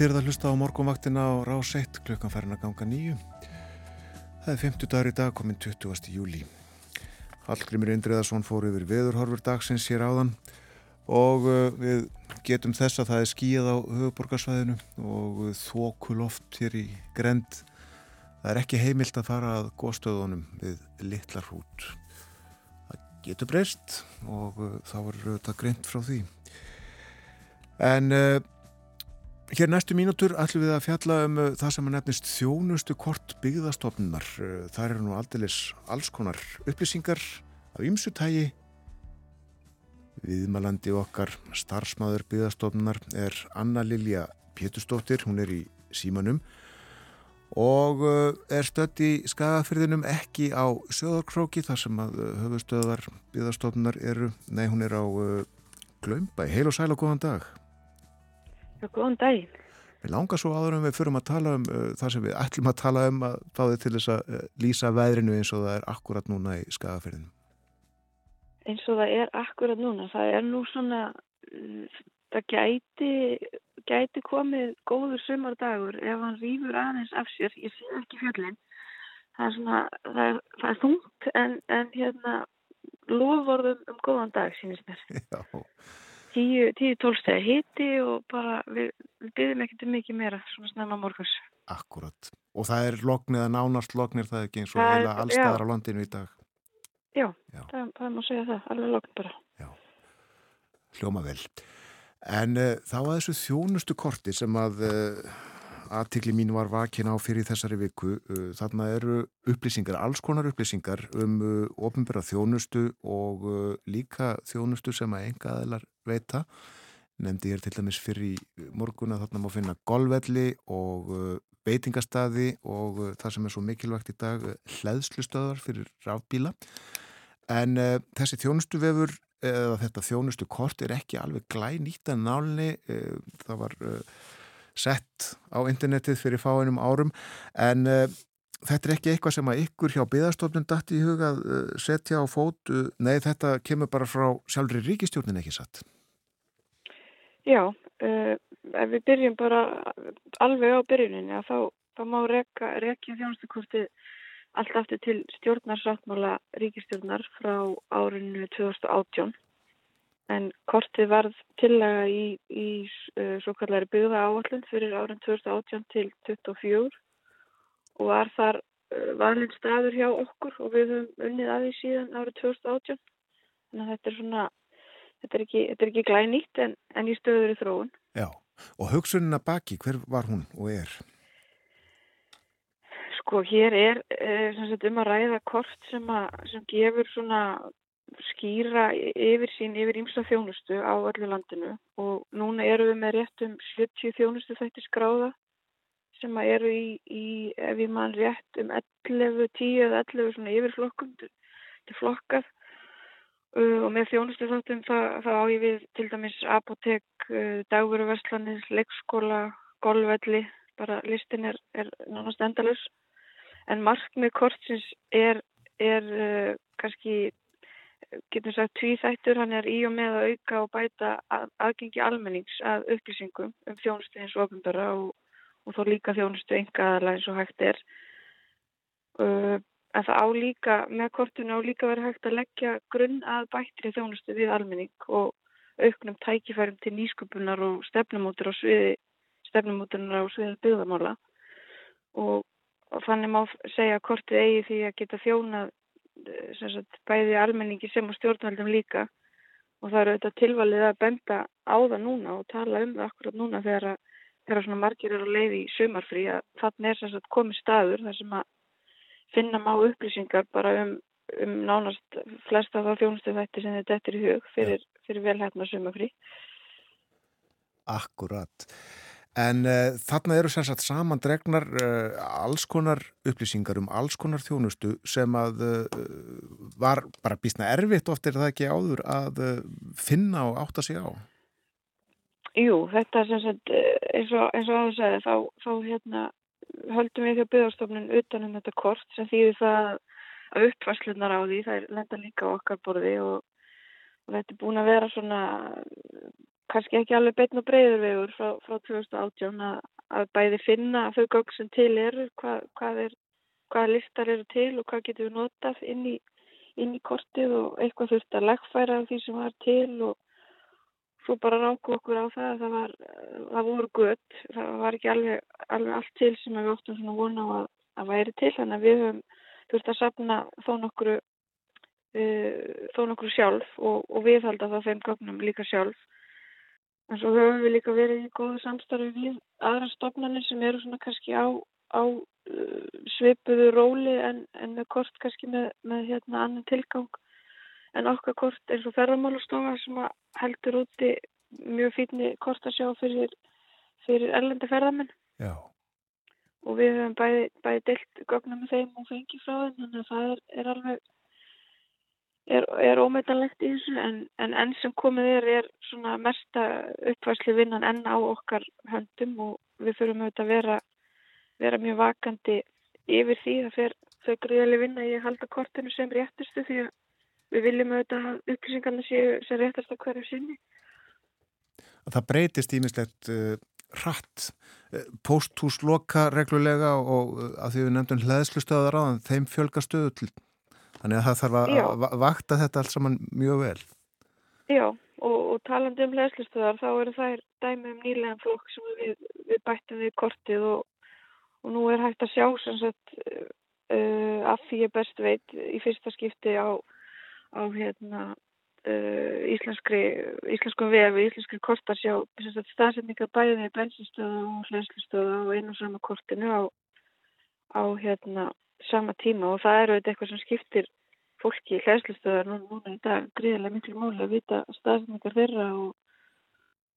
Aftur þegar það hlusta á morgunvaktina á rás 1 klukkan færin að ganga nýju. Það er 50 dagur í dag komin 20. júli. Hallgrimur Indriðarsson fór yfir veðurhorfur dagsins hér áðan og uh, við getum þess að það er skíð á höfuborgarsvæðinu og uh, þókuloft hér í grend. Það er ekki heimilt að fara að góðstöðunum við litlar hrút. Það getur breyst og uh, þá er þetta greint frá því. En Hér næstu mínútur ætlum við að fjalla um uh, það sem að nefnist þjónustu kort byggðastofnunar. Uh, Það eru nú aldeilis alls konar upplýsingar af ymsutægi. Viðmalandi okkar starfsmáður byggðastofnunar er Anna Lilja Pétursdóttir, hún er í símanum og uh, er stödd í skagafyrðinum ekki á söðarkróki þar sem að höfustöðar byggðastofnunar eru. Nei, hún er á Glömbæ. Heil og sæl og góðan dag. Já, góðan daginn. Við langar svo áður en við förum að tala um uh, það sem við ætlum að tala um að fá þið til þess að uh, lýsa veðrinu eins og það er akkurat núna í skagafyrðinu. Eins og það er akkurat núna, það er nú svona, uh, það gæti, gæti komið góður sumardagur ef hann rýfur aðeins af sér, ég sé ekki fjöllin. Það er svona, það er, það er þungt en, en hérna lofvorðum um góðan dag, sínist mér. Já, 10-12 stegi hiti og bara við, við byrðum ekkert um mikið meira svona snemma morguns. akkurat. Og það er lognið að nánast lognir það ekki eins og heila allstaðar á landinu í dag. Já, Já. Það, það má segja það, alveg logn bara. Hljóma vel. En uh, þá að þessu þjónustu korti sem að uh, aðtikli mín var vakin á fyrir þessari viku, uh, þarna eru upplýsingar, alls konar upplýsingar um uh, ofinbæra þjónustu og uh, líka þjónustu sem að enga aðeinar veita. Nefndi ég til dæmis fyrir í morgun að þarna má finna golfvelli og beitingastadi og það sem er svo mikilvægt í dag, hleðslustöðar fyrir rafbíla. En uh, þessi þjónustuvefur eða þetta þjónustu kort er ekki alveg glænýtt að nálinni uh, það var uh, sett á internetið fyrir fáinum árum. En uh, þetta er ekki eitthvað sem að ykkur hjá byðastofnun dætt í huga að uh, setja á fót nei þetta kemur bara frá sjálfri ríkistjórnin ekki satt? Já, uh, ef við byrjum bara alveg á byrjuninni að þá, þá má rekja, þjónustukortið allt aftur til stjórnarsáttmála ríkistjórnar frá árinu 2018 en kortið varð tillega í, í uh, svo kallari byggða áallun fyrir árin 2018 til 2024 og var þar uh, valinn staður hjá okkur og við höfum unnið að því síðan árið 2018 þannig að þetta er svona þetta er ekki, þetta er ekki glænýtt en, en í stöður í þróun. Já, og hugsunina baki, hver var hún og er? Sko, hér er eh, sagt, um að ræða kort sem, að, sem gefur svona skýra yfir sín, yfir ímsa þjónustu á öllu landinu og núna eru við með rétt um 70 þjónustu þætti skráða sem eru í, í ef ég mann rétt um 11, 10 eða 11 svona yfirflokkum til flokkað Uh, og með þjónustu þáttum þá á ég við til dæmis apotek, uh, dagveruverslanir, leikskóla, golfvelli, bara listin er, er nánast endalus. En markmið kortsins er, er uh, kannski, getum sagt, tvíþættur, hann er í og með að auka og bæta að, aðgengi almennings að upplýsingum um þjónustu eins og ofnbara og, og þó líka þjónustu engaðala eins og hægt er. En það á líka, með kortinu á líka verið hægt að leggja grunn að bættri þjónustu við almenning og auknum tækifærum til nýsköpunar og stefnumótur á sviði, stefnumótunar á sviði byggðamála og, og þannig má segja að kortið eigi því að geta þjónað sagt, bæði almenningi sem og stjórnvaldum líka og það eru auðvitað tilvalið að benda á það núna og tala um það akkurat núna þegar, þegar svona margir eru að leiði í sumarfrí að þannig er sagt, komið staður þar sem að finna má upplýsingar bara um, um nánast flesta þá þjónustu þætti sem þetta er í hug fyrir, fyrir velhæfna sumafrí. Akkurat. En uh, þarna eru sem sagt samandregnar uh, alls konar upplýsingar um alls konar þjónustu sem að uh, var bara bísna erfitt oft er það ekki áður að finna og átta sig á? Jú, þetta sem sagt eins og, og áður segði þá, þá hérna höldum við því að byggðarstofnun utanum þetta kort sem þýðir það að uppvarslunar á því, það er lenda líka á okkar borði og, og þetta er búin að vera svona kannski ekki alveg beitn og breyður vegur frá, frá 2018 að, að bæði finna þau gögg sem til eru, hvað, hvað er hvaða listar eru til og hvað getur við notað inn í, inn í kortið og eitthvað þurft að leggfæra því sem var til og svo bara ráku okkur á það að það, var, það voru gött, það var ekki alveg, alveg allt til sem við óttum svona vona á að, að væri til, þannig að við höfum þurft að sapna þó nokkru, uh, þó nokkru sjálf og, og viðhalda það þeim gögnum líka sjálf. En svo höfum við líka verið í góðu samstarfi við aðra stofnarnir sem eru svona kannski á, á uh, svipuðu róli en, en með kort kannski með, með hérna annan tilgang en okkar kort eins og ferðarmálastofa sem heldur úti mjög fínni kort að sjá fyrir, fyrir erlendi ferðarmenn Já. og við hefum bæði, bæði deilt gögnum með þeim og fengið frá þeim þannig að það er, er alveg er, er ómeitanlegt í þessu en, en enn sem komið er er svona mesta uppværsli vinnan enn á okkar höndum og við þurfum auðvitað að vera, vera mjög vakandi yfir því að fer þau gríðarlega vinna í að halda kortinu sem réttustu því að við viljum auðvitað að upplýsingarna séu sem réttast að hverju sinni. Það breytist ímislegt uh, hratt. Uh, Pósthús loka reglulega og uh, að því við nefndum hlæðslustöðar á þeim fjölga stöðu til. Þannig að það þarf að, að vakta þetta allt saman mjög vel. Já, og, og talandi um hlæðslustöðar þá eru þær dæmi um nýlegan flokk sem við, við bættum við kortið og, og nú er hægt að sjá sem sagt uh, að því ég best veit í fyrsta skipti á á hérna uh, íslenskri, íslenskum vefi, íslenskri kortarsjá staðsetningar bæðið bensinstöða og hlæslustöða og einu sama kortinu á, á hérna sama tíma og það eru eitthvað sem skiptir fólki í hlæslustöðar nú, núna í dag gríðilega miklu móli að vita staðsetningar þeirra og,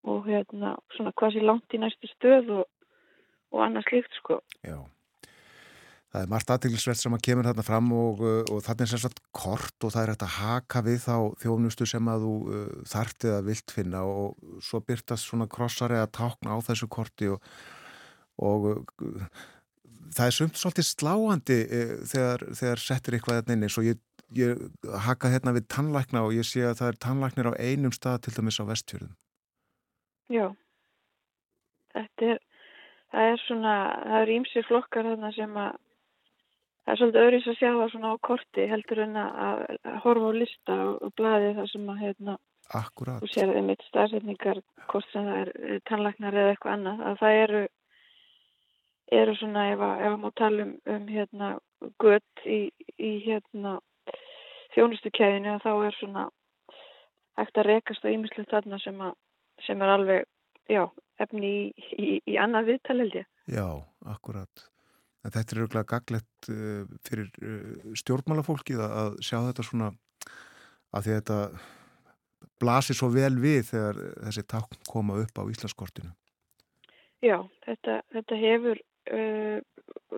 og hérna svona hvað sé langt í næstu stöð og, og annað slíkt sko. Já. Það er margt aðtilsvert sem að kemur þarna fram og, uh, og þarna er sérstaklega kort og það er hægt að haka við þá þjónustu sem að þú uh, þartið að vilt finna og svo byrtast svona krossari að tákna á þessu korti og, og uh, það er sumt svolítið sláandi uh, þegar, þegar settir eitthvað þetta inn eins og ég, ég haka hérna við tannlækna og ég sé að það er tannlæknir á einum stað til dæmis á vestfjörðum. Já, þetta er, það er svona, það er ímsir flokkar þarna sem að það er svolítið öðris að sjá það svona á korti heldur en að, að horfa á lista og, og blæði það sem að hérna Akkurát. og sér þeim eitt staðsetningar hvort sem það er tannlæknar eða eitthvað annað að það eru eru svona ef að, má tala um, um hérna gött í, í hérna þjónustukæðinu þá er svona hægt að rekast á ímislegt þarna sem, að, sem er alveg já, efni í, í, í annað viðtal held ég. Já, akkurat. En þetta er auðvitað gaglegt uh, fyrir uh, stjórnmálafólkið að sjá þetta svona að því að þetta blasir svo vel við þegar þessi takk koma upp á Íslandskortinu. Já, þetta, þetta hefur, uh,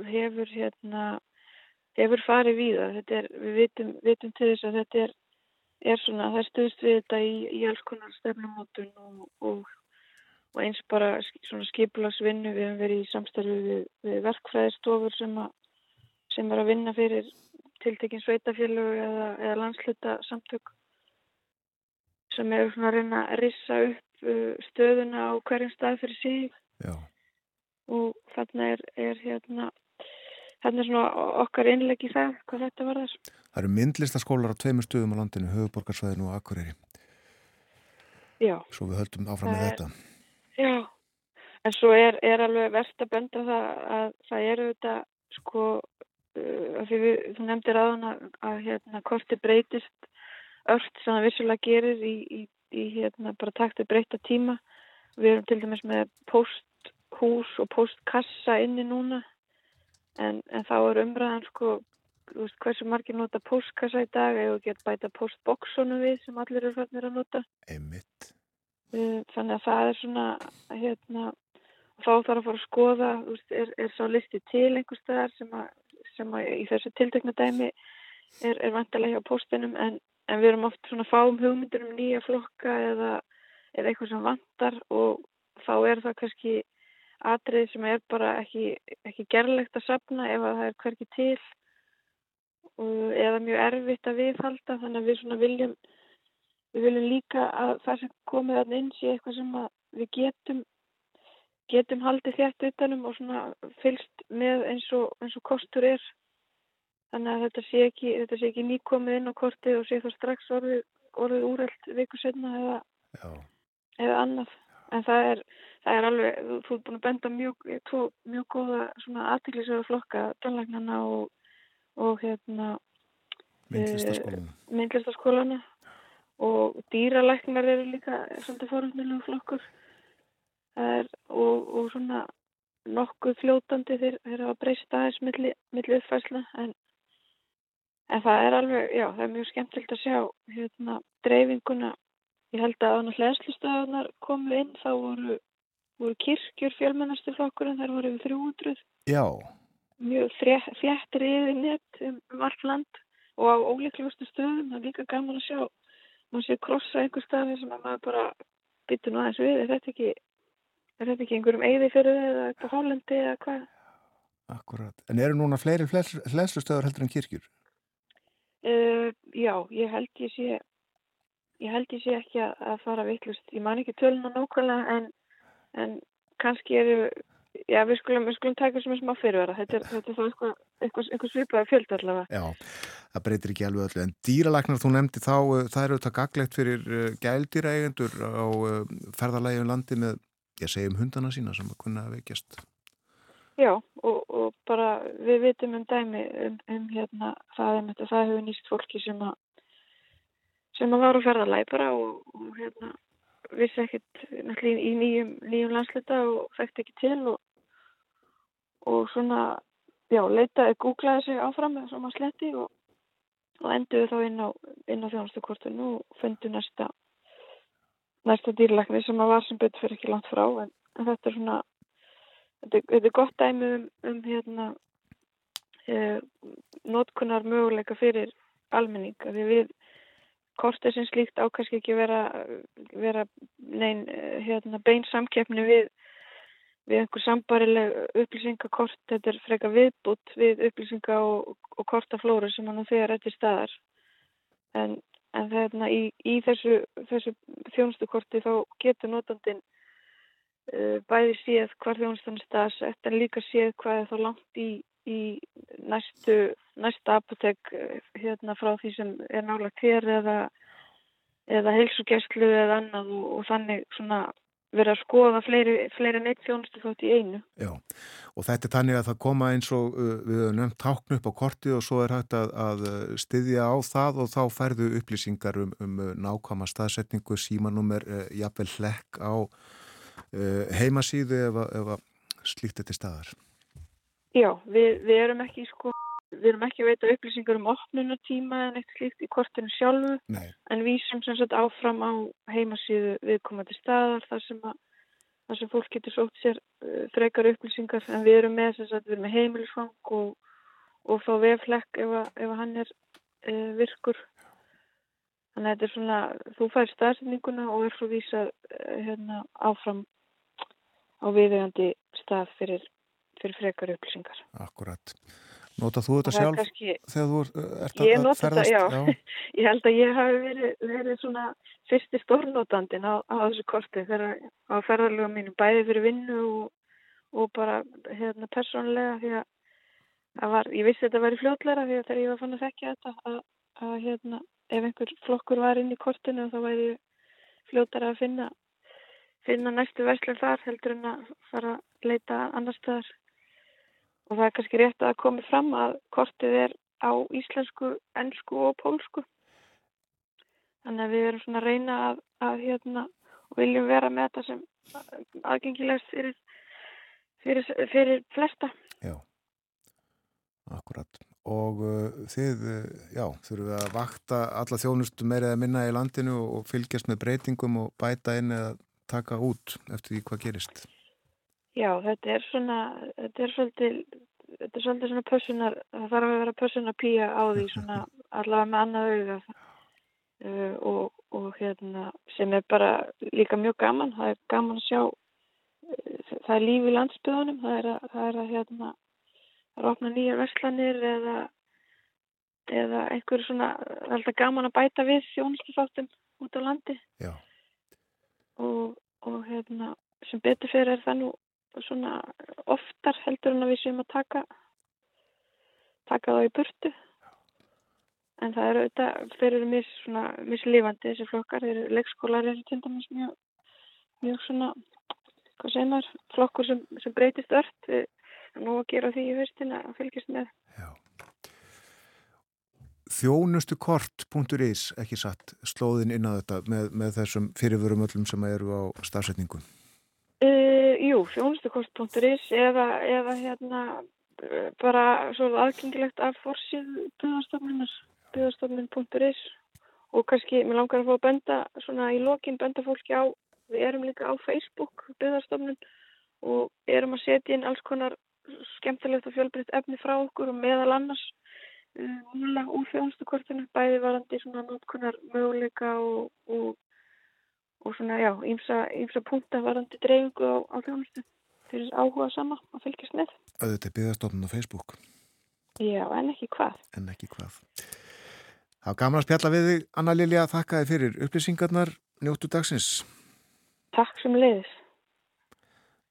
hefur, hérna, hefur farið við það. Er, við vitum, vitum til þess að þetta er, er svona, það er stuðst við þetta í, í alls konar stefnumótun og, og, og eins bara svona skipilagsvinnu. Við hefum verið í samstarfi við, við verkfræðistofur sem, a, sem er að vinna fyrir tiltekinn sveitafélög eða, eða landsluta samtök sem er svona að reyna að rissa upp uh, stöðuna á hverjum stað fyrir sig Já. Og þarna er, er hérna þarna er svona okkar innleg í það hvað þetta var þess. Það eru myndlistaskólar á tveimur stöðum á landinu, höfuborgarsvæðinu og Akureyri. Já. Svo við höldum áfram með þetta. Já, en svo er, er alveg verðt að benda það að það eru þetta sko, uh, við, þú nefndir aðan að, að hérna korti breytist öll sem það vissulega gerir í, í, í hérna bara taktið breyta tíma. Við erum til dæmis með posthús og postkassa inni núna en, en þá er umræðan sko veist, hversu margir nota postkassa í dag eða geta bæta postboksonu við sem allir eru fannir að nota. Einmitt. Þannig að það er svona hérna þá þarf að fara að skoða veist, er, er sá listi til einhver staðar sem að, sem að í þessu tiltekna dæmi er, er vantilega hjá postinum en en við erum oft svona fáum hugmyndir um nýja flokka eða, eða eitthvað sem vantar og þá er það kannski atrið sem er bara ekki, ekki gerlegt að sapna ef að það er hverki til og, eða mjög erfitt að viðhalda. Þannig að við svona viljum við viljum líka að það sem komið að inn sé eitthvað sem við getum getum haldið þétt utanum og svona fylst með eins og, eins og kostur er. Þannig að þetta sé ekki, þetta sé ekki nýkomið inn á kortið og sé þá strax orðið, orðið úrælt viku setna eða, eða annað. En það er, það er alveg, þú ert búin að benda mjög, tvo, mjög góða svona aðtiklisöru flokka, tannlagnana og, og hérna myndlistaskólana. E, myndlistaskólana og dýralæknar eru líka svolítið fórhundilegu flokkur er, og, og svona nokkuð fljótandi þeir, þeir hafa breyst aðeins milli, milli uppfæsla en En það er alveg, já, það er mjög skemmtilegt að sjá hérna dreifinguna. Ég held að á náttúrulega enslustöðunar komu inn, þá voru, voru kirkjur fjölmennastu flokkurinn, þar voru við 300. Já. Mjög þjættir yfir nett um, um allt land og á ólíklustu stöðum. Það er líka gaman að sjá, maður sé krossa einhver staði sem að maður bara byttur nú aðeins við. Er þetta ekki, er þetta ekki einhverjum eigði fyrir þið eða eitthvað Hollandi eða hvað? Akkurat. En eru núna fleiri hlæslustöður heldur en kirkjur? Uh, já, ég held ég sé ég held ég sé ekki að, fara vittlust, ég man ekki töluna nákvæmlega en, en kannski eru já, við skulum, við skulum taka sem er smá fyrirvara, þetta er, þetta er þá eitthvað, eitthvað, eitthvað svipaði fjöld allavega. Já, það breytir ekki alveg öllu, en dýralæknar þú nefndi þá, það eru þetta gaglegt fyrir gældýraeigendur á ferðarlægjum landi með, ég segjum hundana sína sem að kunna veikjast. Já, og, og bara við vitum um dæmi um, um hérna það er þetta, það hefur nýst fólki sem að sem að var á ferðarlæg bara og, og hérna vissi ekkert náttúrulega í nýjum, nýjum landsluta og þekkti ekki til og, og svona já, leitaði, googlaði sig áfram með svona sletti og, og enduði þá inn á, á þjónustukortinu og fundi næsta næsta dýrleikni sem að var sem betur fyrir ekki langt frá en, en þetta er svona þetta, þetta er gott dæmi um, um hérna eh, notkunar möguleika fyrir almenning að við kortið sem slíkt ákvæmst ekki vera, vera nein hérna, bein samkeppni við, við einhver sambarileg upplýsingakort, þetta er freka viðbútt við upplýsinga og, og kortaflóru sem hann og þegar er til staðar. En, en þeirna, í, í þessu, þessu þjónustukorti þá getur notandin uh, bæði séð hvar þjónustan er staðsett en líka séð hvað er þá langt í, í næstu, næsta apotek uh, hérna frá því sem er nálagt hér eða, eða heilsugjæslu eða annað og, og þannig svona verið að skoða fleiri, fleiri neitt þjónustu þótt í einu. Já, og þetta er tannig að það koma eins og uh, við höfum nefnt táknu upp á kortið og svo er hægt að, að uh, styðja á það og þá færðu upplýsingar um, um uh, nákvæma staðsetningu, símanúmer, uh, jafnvel hlekk á uh, heimasíðu ef, ef slíkt þetta staðar. Já, við, við erum ekki sko við erum ekki að veita upplýsingar um opnunatíma en eitt slíkt í kortinu sjálfu Nei. en við sem sem sagt áfram á heimasíðu viðkomandi staðar þar sem, að, þar sem fólk getur sótt sér uh, frekar upplýsingar. En við erum með, sagt, við erum með heimilisfang og, og þá veflekk ef, að, ef hann er uh, virkur. Þannig að þetta er svona þú fær staðsendinguna og er svo vísa uh, hérna, áfram á viðegandi stað fyrir, fyrir frekar upplýsingar. Akkurat Notað þú þetta sjálf kannski- þegar þú er- ert Ég að nota þetta, ferðast? já. Ég held að ég hafi verið, verið svona fyrsti stórnótandin á, á þessu korti þegar á ferðarlega mínum bæði fyrir vinnu og, og bara hérna persónulega því að var, ég vissi að þetta væri fljótlega því að þegar ég var fann að þekkja þetta að, að hérna ef einhver flokkur var inn í kortinu þá væri fljótlega að finna finna næstu verslun þar heldur en að fara að leita annar staðar og það er kannski rétt að komi fram að kortið er á íslensku, ennsku og pólsku. Þannig að við erum svona að reyna að, að hérna, viljum vera með þetta sem aðgengilegst fyrir, fyrir, fyrir flesta. Já, akkurat. Og uh, þið, uh, já, þurfum við að vakta alla þjónustu meira eða minna í landinu og fylgjast með breytingum og bæta inn eða taka út eftir því hvað gerist. Já, þetta er svona, þetta er svolítið, þetta er svolítið svona pössunar, það þarf að vera pössunar pýja á því svona allavega með annað auga uh, og, og hérna sem er bara líka mjög gaman, það er gaman að sjá, uh, það er líf í landsbyðunum, það er að, það er að hérna, það er að opna nýjar verslanir eða, eða einhver svona, það er alltaf gaman að bæta við þjónustufáttum út á landi. Já, og, og hérna, sem betur fyrir er það nú svona oftar heldur en að við séum að taka taka þá í burtu en það eru auðvitað eru mis, svona, mislífandi þessi flokkar, þeir eru leikskólar til dæmis mjög, mjög svona hvað segir maður, flokkur sem, sem breytist ört nú að gera því í höstin að fylgjast með já. Þjónustukort.is, ekki satt, slóðin inn á þetta með, með þessum fyrirvörum öllum sem eru á stafsetningu. Uh, jú, þjónustukost.is eða, eða hérna bara svo aðgengilegt af forsið byggðarstofnunar byggðarstofnun.is og kannski, mér langar að fá að benda svona í lokin, benda fólki á við erum líka á Facebook byggðarstofnun og erum að setja inn alls konar skemmtilegt og fjölbreytt efni frá okkur og meðal annars múla úr þjónustukortinu bæði varandi svona notkunar möguleika og, og og svona, já, ímsa, ímsa punta varandi dreifingu á, á þjónustu fyrir áhuga sama að fylgjast með. Auðvitað byggðastofnun á Facebook, Já, en ekki hvað. en ekki hvað. Það var gaman að spjalla við þig, Anna Lilja, þakka þið fyrir upplýsingarnar, njóttu dagsins. Takk sem leiðis.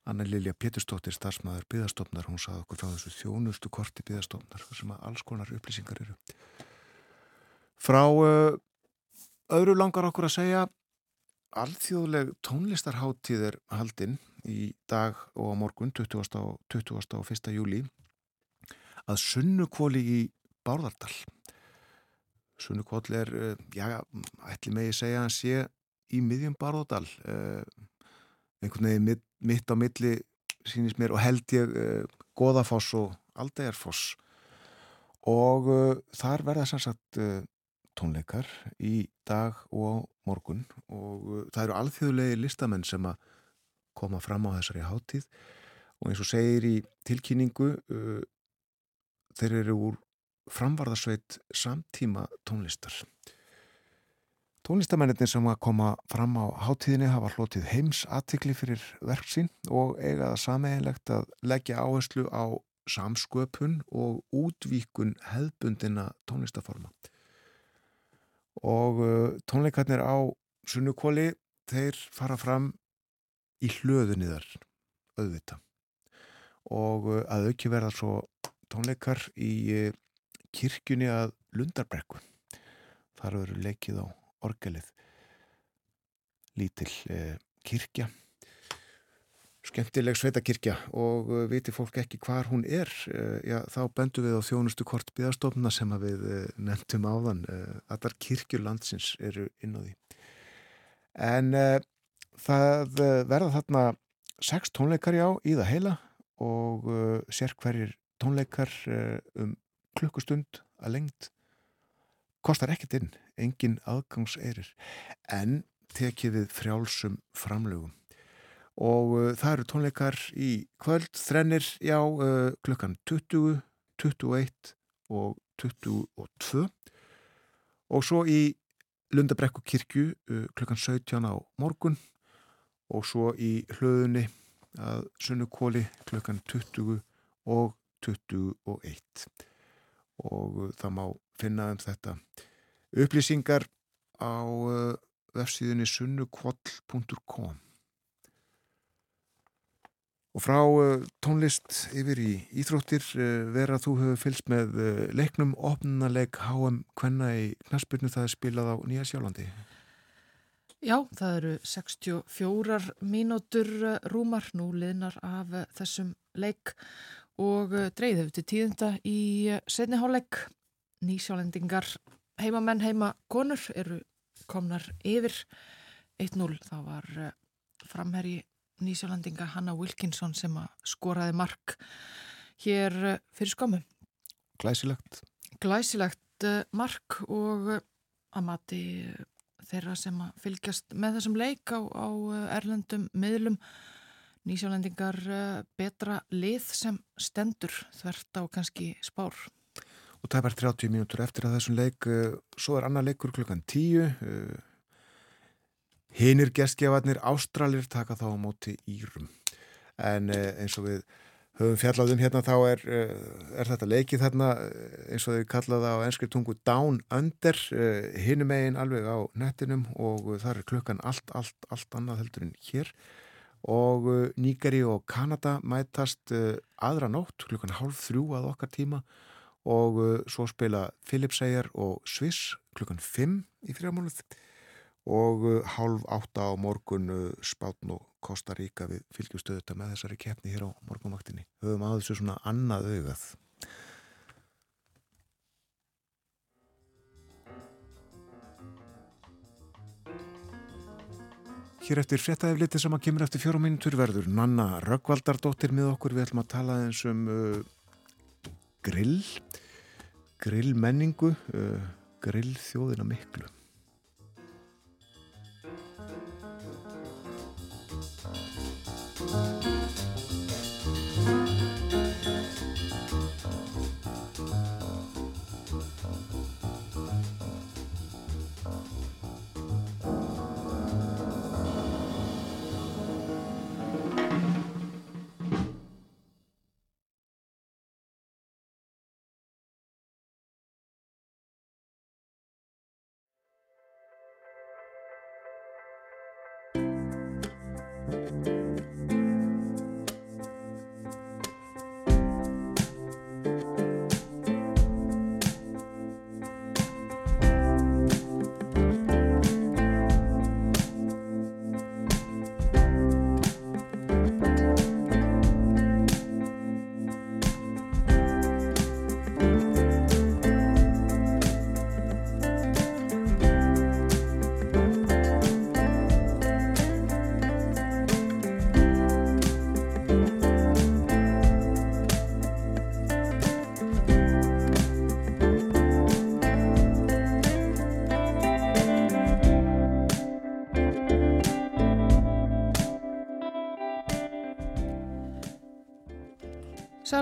Anna Lilja Péturstóttir, starfsmæður byggðastofnar, hún saði okkur frá þessu þjónustu korti byggðastofnar, sem að alls konar upplýsingar eru. Frá uh, öðru langar okkur að segja, alþjóðleg tónlistarháttíð er haldinn í dag og á morgun 20. og 20. og 1. júli að sunnukvóli í Bárðardal. Sunnukvól er, uh, já, ætli megi segja að hann sé í miðjum Bárðardal, uh, einhvern veginn mitt, á milli sínist mér og held ég uh, Goðafoss og Aldegarfoss og þar verða sem sagt uh, tónleikar í dag og morgun og uh, það eru alþjóðlegi listamenn sem að koma fram á þessari hátíð og eins og segir í tilkynningu uh, þeir eru úr framvarðarsveit samtíma tónlistar Tónlistamennir sem að koma fram á hátíðinni hafa hlotið heims aðtikli fyrir verk sín og eiga það sameiginlegt að leggja áherslu á samsköpun og útvíkun hefðbundina tónlistaforma. Og uh, tónleikarnir á sunnukóli, þeir fara fram í hlöðuniðar, auðvita. Og uh, að auki verða svo tónleikar í uh, kirkjunni að Lundarbrekku. Þar verður leikið á orgelið lítil eh, kirkja skemmtileg sveitakirkja og uh, viti fólk ekki hvar hún er uh, já, þá bendu við á þjónustu kort byggastofna sem við uh, nefndum áðan allar kirkjulandsins eru inn á því. En það verða þarna sex tónleikar já í það heila og sér hverjir tónleikar um klukkustund að lengt kostar ekkert inn, engin aðgangseirir en tekið við frjálsum framlögum og uh, það eru tónleikar í kvöld þrennir, já, uh, klukkan 20, 21 og 22 og svo í Lundabrekku kirkju uh, klukkan 17 á morgun. Og svo í hlöðunni að sunnukóli klukkan 20 og 21 og það má finna um þetta. Upplýsingar á vefsíðunni sunnukvoll.com og frá uh, tónlist yfir í Íþróttir vera þú hefur fylst með leiknum opnunaleg HM Kvenna í Knarsbyrnu það er spilað á Nýja Sjálandi. Já, það eru 64 mínútur rúmar nú liðnar af þessum leik. Og dreyðið til tíðunda í setniháleik nýsjálendingar heimamenn heimakonur eru komnar yfir. 1-0 þá var eh, framherri nýsjálendinga Hanna Wilkinson sem skoraði mark hér eh, fyrir skomu Glæsilegt. Glæsilegt eh, mark og að mati þeirra sem að fylgjast með þessum leik á, á erlendum miðlum. Nýsjálendingar betra lið sem stendur þvert á kannski spár. Og það er bara 30 mínútur eftir að þessum leik svo er annar leikur klukkan 10 uh, hinnir gestgefarnir Ástralir taka þá á móti Írum. En uh, eins og við höfum fjallaðum hérna þá er, er þetta leikið þarna eins og þau kallaða á enskri tungu Down Under hinnum megin alveg á nettinum og það er klukkan allt, allt, allt annað heldur en hér. Og Nýgeri og Kanada mætast aðra nótt klukkan hálf þrjú að okkar tíma og svo spila Philipsæjar og Sviss klukkan 5 í fyrramánuð og uh, hálf átta á morgun uh, Spátn og Kosta Ríka við fylgjumstöðuta með þessari keppni hér á morgunvaktinni. Höfum að þessu svona annað augað. Hér eftir fréttaefliti sem að kemur eftir fjórum mínutur verður Nanna Röggvaldardóttir með okkur. Við ætlum að tala eins um uh, grill grillmenningu uh, grillþjóðina miklu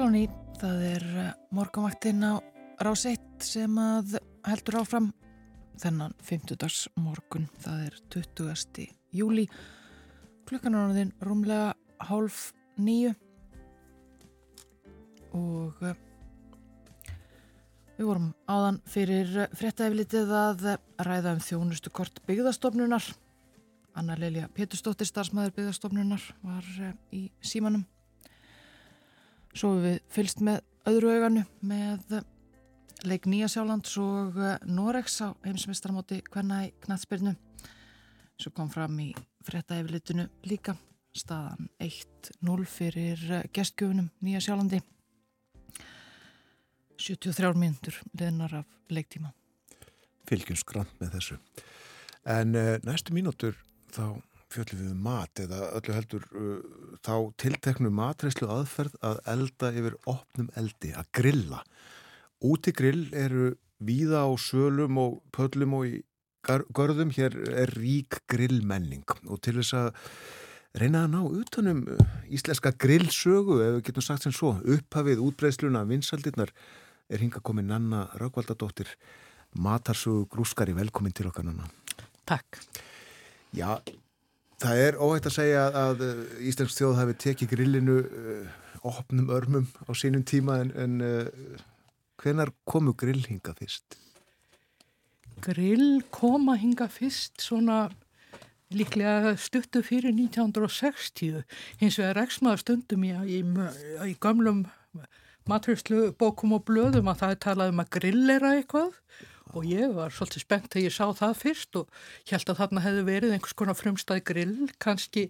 Salóni, það er eh, morgumvaktinn á ráseitt sem að heldur áfram þennan 50. morgun, það er 20. júli, klukkan orðin rúmlega hálf nýju og uh, við vorum áðan fyrir fréttaeflitið að ræða um þjónustu kort byggðastofnunar. Anna Lelja Pétursdóttir, starfsmæður byggðastofnunar, var uh, í símanum. Svo við fylst með öðru auganu með leik Nýjasjálands og Norex á heimsmeistramóti hvenna í knatsbyrnu. Svo kom fram í fréttaeflitinu líka staðan 1-0 fyrir gestgjöfunum Nýjasjálandi. 73 myndur leðnar af leiktíma. Fylgjum skrant með þessu. En uh, næstu mínútur þá fjöldum við um mat eða öllu heldur uh, þá tilteknu matreyslu aðferð að elda yfir opnum eldi, að grilla. Úti grill eru víða á sölum og pöllum og í görðum. Hér er rík grillmenning og til þess að reyna að ná utanum íslenska grillsögu, ef við getum sagt sem svo, upphafið útbreysluna, vinsaldirnar, er hinga komið Nanna Raukvaldadóttir, matarsögu grúskari, velkomin til okkar Nanna. Takk. Já, það er óhægt að segja að Íslensk þjóð hafi tekið grillinu uh, opnum örmum á sínum tíma en, en uh, hvenar komu grill hinga fyrst? Grill koma hinga fyrst svona líklega stuttu fyrir 1960 hins vegar eksmaður stundum í, í, í gamlum maturinslu bókum og blöðum að það er talað um að grillera eitthvað og ég var svolítið spennt þegar ég sá það fyrst og held að þarna hefði verið einhvers konar frumstæð grill, kannski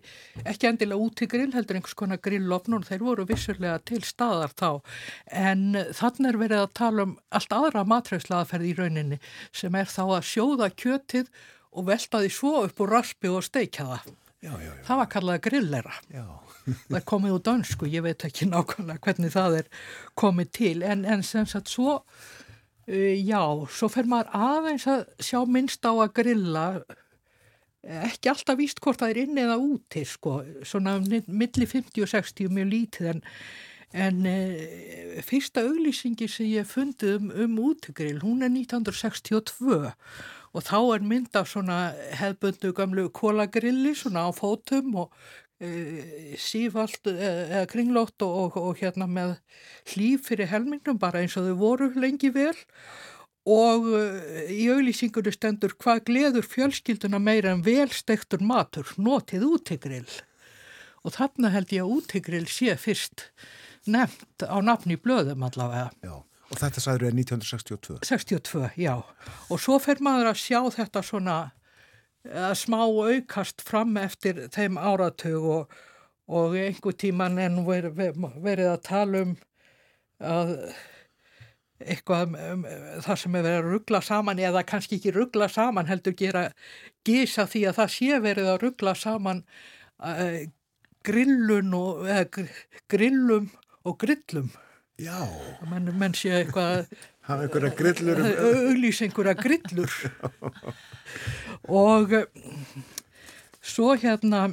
ekki endilega út í grill, heldur einhvers konar grillofn og þeir voru vissurlega til staðar þá en þarna er verið að tala um allt aðra maturinslu í rauninni sem er þá að sjóða kjötið og velta því svo upp úr raspi og steikja það. Já, já, já. Það var kallað grillera. það er komið úr dansku, ég veit ekki nákvæmlega hvernig það er komið til en, en sem sagt svo já, svo fer maður aðeins að sjá minnst á að grilla. Ekki alltaf víst hvort það er inn eða úti sko, svona milli 50 og 60 mjög lítið en En e, fyrsta auglýsingi sem ég fundið um, um útigrill, hún er 1962 og þá er mynd af svona hefbundu gamlu kólagrilli svona á fótum og e, sífald eða e, kringlótt og, og, og hérna með hlýf fyrir helmingnum bara eins og þau voru lengi vel og e, í auðlýsingunni stendur hvað gleður fjölskylduna meira en velstektur matur, notið útigrill og þarna held ég að útigrill sé fyrst nefnt á nafni blöðum allavega. Já. Og þetta sagður er 1962? 62, já. Og svo fer maður að sjá þetta svona að smá aukast fram eftir þeim áratug og, og einhver tíman en verið, verið að tala um að eitthvað um, það sem er verið að ruggla saman eða kannski ekki ruggla saman heldur gera gísa því að það sé verið að ruggla saman uh, grillun og uh, grillum og grillum Já. Menn, menn sé eitthvað hafa einhverja grillur auðlýs einhverja grillur og eh, svo hérna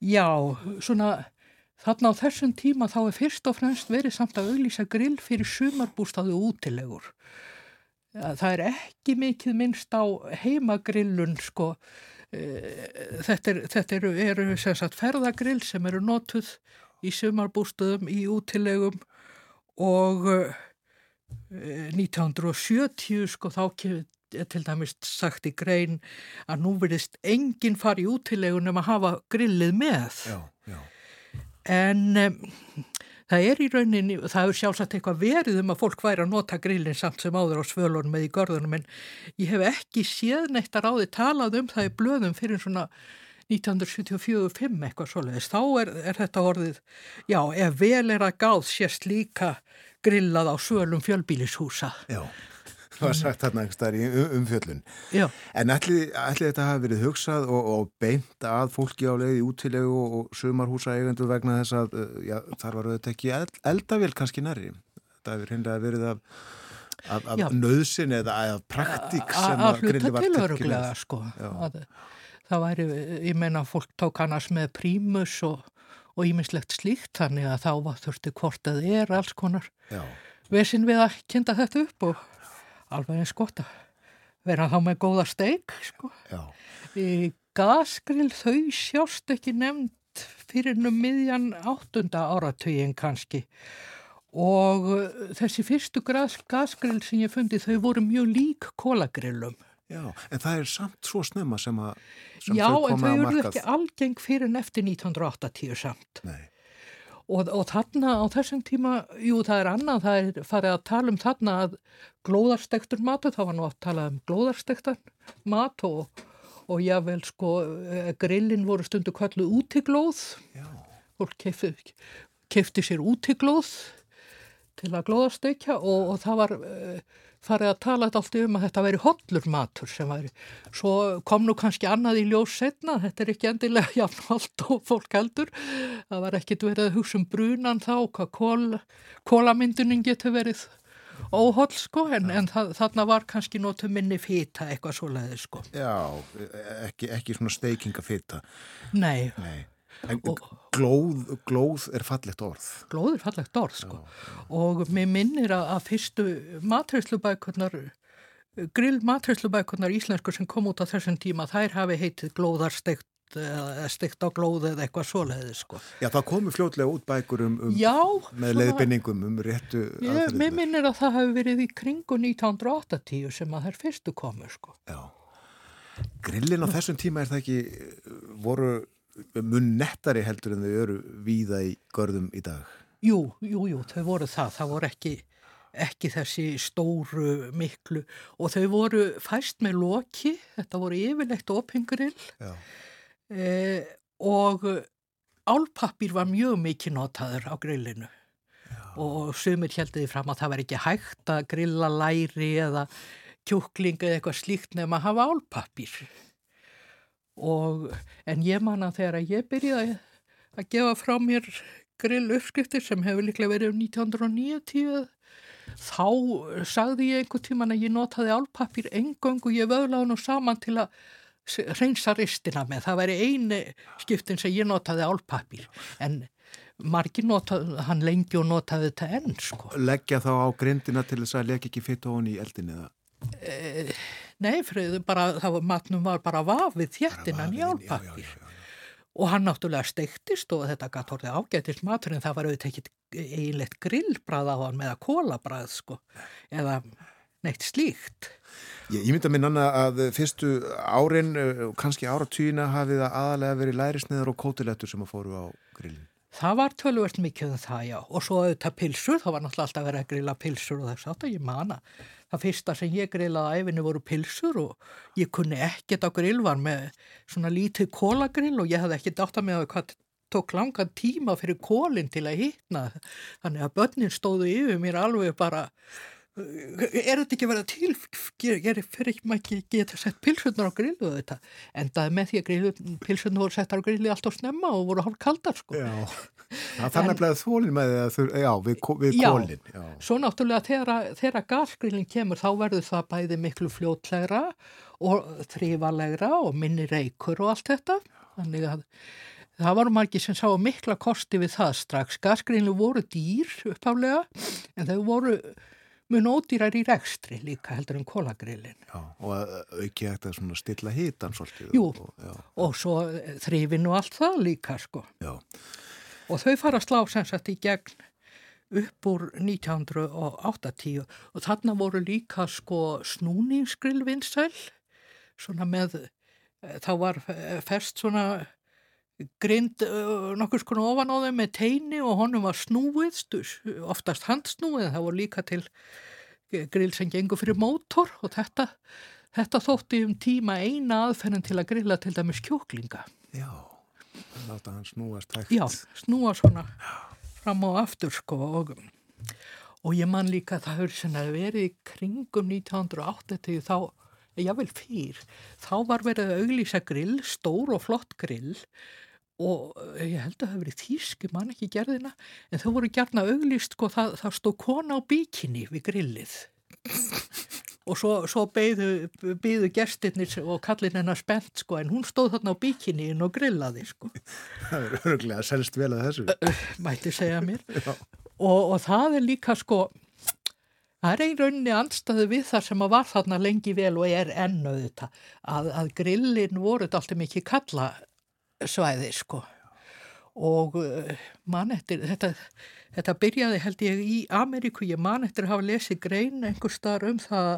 já, svona þarna á þessum tíma þá er fyrst og fremst verið samt að auðlýsa grill fyrir sumarbústaðu útilegur. Það er ekki mikið minnst á heimagrillun sko. Eh, þetta, er, þetta eru, eru sagt, ferðagrill sem eru notuð í sumarbústöðum í útilegum og uh, eh, 1970 sko þá til dæmis sagt í grein að nú verðist enginn fari í útilegun um að hafa grillið með já, já. en um, það er í rauninni, það hefur sjálfsagt eitthvað verið um að fólk væri að nota grillin samt sem áður á svölunum eða í görðunum en ég hef ekki séð neitt að ráði talað um það í blöðum fyrir svona 1974-5 eitthvað svoleiðis, þá er, er þetta orðið, já, ef vel er að gáð sérst líka grillað á svölum fjölbílishúsa. Já, það var sagt þarna í um, umfjöllun. Já. En allir þetta hafi verið hugsað og, og beint að fólki á leiði útilegu og, sumarhúsa eigendur vegna þess að, já, þar var auðvitað ekki eldavél kannski nærri. Það hefur hinnlega verið af af, af nöðsin eða af praktík sem að grilli var tilkynlega sko að, það væri, ég meina fólk tók annars með prímus og og ímislegt slíkt þannig að þá var þurfti hvort að er alls konar vesin við að kynna þetta upp og alveg eins gott að vera þá með góða steik sko. Í gasgrill þau sjást ekki nefnd fyrir nú miðjan áttunda áratugin kannski og uh, þessi fyrstu gasgrill sem ég fundi þau voru mjög lík kólagrillum. Já, en það er samt svo snemma sem, sem Já, þau koma að markað. Já, en þau eru ekki algeng fyrir en eftir 1980 samt. Nei. Og, og þarna á þessum tíma, jú það er annað, það er farið að tala um þarna að glóðarstektur matu, þá var nú að tala um glóðarstektar mat og, og jável sko eh, grillin voru stundu kallu útiglóð, fólk kefti, kefti sér útiglóð til að glóðarstekja og, og það var... Farið að tala allt um að þetta væri hollur matur sem væri. Svo kom nú kannski annað í ljós setna, þetta er ekki endilega jafnvalt og fólk heldur. Það var ekkit verið að hugsa um brunan þá, hvað kól, kólamyndunin getur verið óholl sko, en, en það, þarna var kannski nótu minni fýta eitthvað svo leiði sko. Já, ekki, ekki svona steikingafýta. Nei. Nei. En glóð, glóð er fallegt orð. Glóð er fallegt orð, sko. Já. Og mér minnir að, að fyrstu matræslubækurnar, grill matræslubækurnar íslenskur sem kom út á þessum tíma, þær hafi heitið glóðarstegt stegt á glóð eða eitthvað svoleiði sko. Já, það komu fljótlega út bækur um, um Já, með leiðbinningum um réttu aðferðinu. Mér minnir að það hefur verið í kringu 1980 sem að þær fyrstu komu sko. Já. Grillin á þessum tíma er það ekki voru mun nettari heldur en þau eru víða í görðum í dag? Jú, jú, jú, þau voru það. Það voru ekki, ekki þessi stóru miklu. Og þau voru fæst með loki, þetta voru yfirlegt opingrill. Eh, og álpappir var mjög mikið notaður á grillinu. Og sumir heldiði fram að það var ekki hægt að grilla læri eða kjúkling eða eitthvað slíkt nefn að hafa álpappir og en ég man að þegar ég byrjaði að gefa frá mér grill uppskriftir sem hefur líklega verið um 1990 þá sagði ég einhver tíman að ég notaði álpappir engöng og ég vöðlaði nú saman til að reynsa ristina með það væri eini skiptin sem ég notaði álpappir en margir notaði hann lengi og notaði þetta enn sko. Leggja þá á grindina til þess að leggja ekki fitt og honi í eldin eða? Eh, nei, friðu, bara, það var, matnum var bara vafið þjettinan í álpappir. Og hann náttúrulega steiktist og þetta gæti orðið ágætist matur en það var auðvitað ekki eiginlegt grillbrað á hann með að kólabrað sko eða neitt slíkt. Ég, ég myndi að minna Anna að fyrstu árin, eh, kannski áratýna hafið að aðalega verið lærisniður og kótilettur sem að fóru á grillin. Það var tölvöld mikið um það já og svo auðvitað pilsur, það var náttúrulega alltaf verið að grilla pilsur og þess að ég mana það fyrsta sem ég grillaði á æfinu voru pilsur og ég kunni ekkert á grill var með svona lítið kólagrill og ég hafði ekkert átt að með að hvað tók langan tíma fyrir kólinn til að hittna þannig að börnin stóðu yfir mér alveg bara er þetta ekki verið til? Fer ekki maður geta sett pilsunar á grillu þetta endaði með því að pilsunar voru settar á grilli allt á snemma og voru hálf kaldar sko. Já, er bleið þólinn með því já, við, við kólinn Já, svo náttúrulega þegar, þegar gasgrillin kemur þá verður það bæði miklu fljótlegra og þrývalegra og minni reykur og allt þetta. Þannig að Það varum margir sem sá mikla kosti við það strax. Gasgrinu voru dýr uppháflega en þau voru mun ódýrar í rekstri líka heldur en kólagrillin. Já, og auki þetta svona stilla hitan svolítið. Jú, og, og svo eh, þrifin og allt það líka sko. Já. Og þau fara að slá sem sagt í gegn upp úr 1980 og þarna voru líka sko snúningsgrillvinnsæl svona með, eh, þá var fest svona grind nokkur skonu ofan á þeim með teini og honum var snúið, oftast handsnúið, það voru líka til grill sem gengur fyrir mótor og þetta, þetta þótti um tíma eina aðferðin til að grilla til dæmis kjóklinga. Já, láta hann snúast hægt. Já, snúa svona fram og aftur sko og, og ég man líka að það hefur verið í kringum 1980 þá, vil fyrr, þá var verið að auglýsa grill, stór og flott grill og eh, ég held að það hefur verið þýski mann ekki gerðina en þau voru gerna auglýst sko það, það stó kona á bíkinni við grillið. Og svo, svo beigðu, gestirnir og kallin hennar spennt sko en hún stóð þarna á bíkinni inn og grillaði sko. Það er öruglega selst vel að þessu. Mætti segja mér. Og, og það er líka sko Það er ein rauninni andstaði við þar sem að var þarna lengi vel og er ennöðu þetta að, að grillin voru alltaf mikið kalla svæði sko. Og uh, mann eftir þetta, þetta byrjaði held ég í Ameríku, ég mann eftir að hafa lesið grein einhver starf um það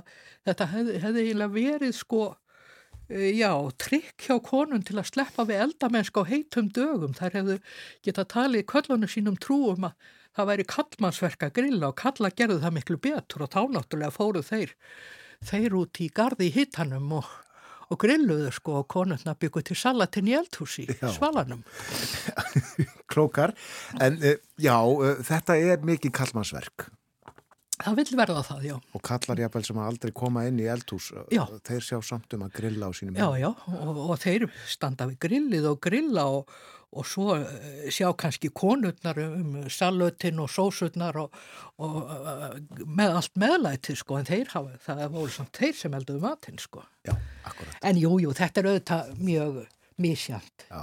þetta hefði, hefði eiginlega verið sko uh, já, trikk hjá konun til að sleppa við eldamensk á heitum dögum, þar hefðu geta talið köllunum sínum trúum að það væri kallmannsverk að grilla og kalla gerðu það miklu betur og þá náttúrulega fóru þeir, þeir út í gardi í hittanum og, og grilluðu sko og konurna byggu til salatin í eldhúsi í svalanum. Klókar, en uh, já, uh, þetta er mikið kallmannsverk. Það vil verða það, já. Og kallar jáfnvel sem að aldrei koma inn í eldhús, já. þeir sjá samt um að grilla á sínum. Já, já, og, og þeir standa við grillið og grilla og, og svo sjá kannski konurnar um salötin og sósutnar og, og með allt meðlæti, sko, en þeir hafa, það voru samt þeir sem elduðu matinn, sko. Já, akkurat. En jú, jú, þetta er auðvitað mjög misjant. Já.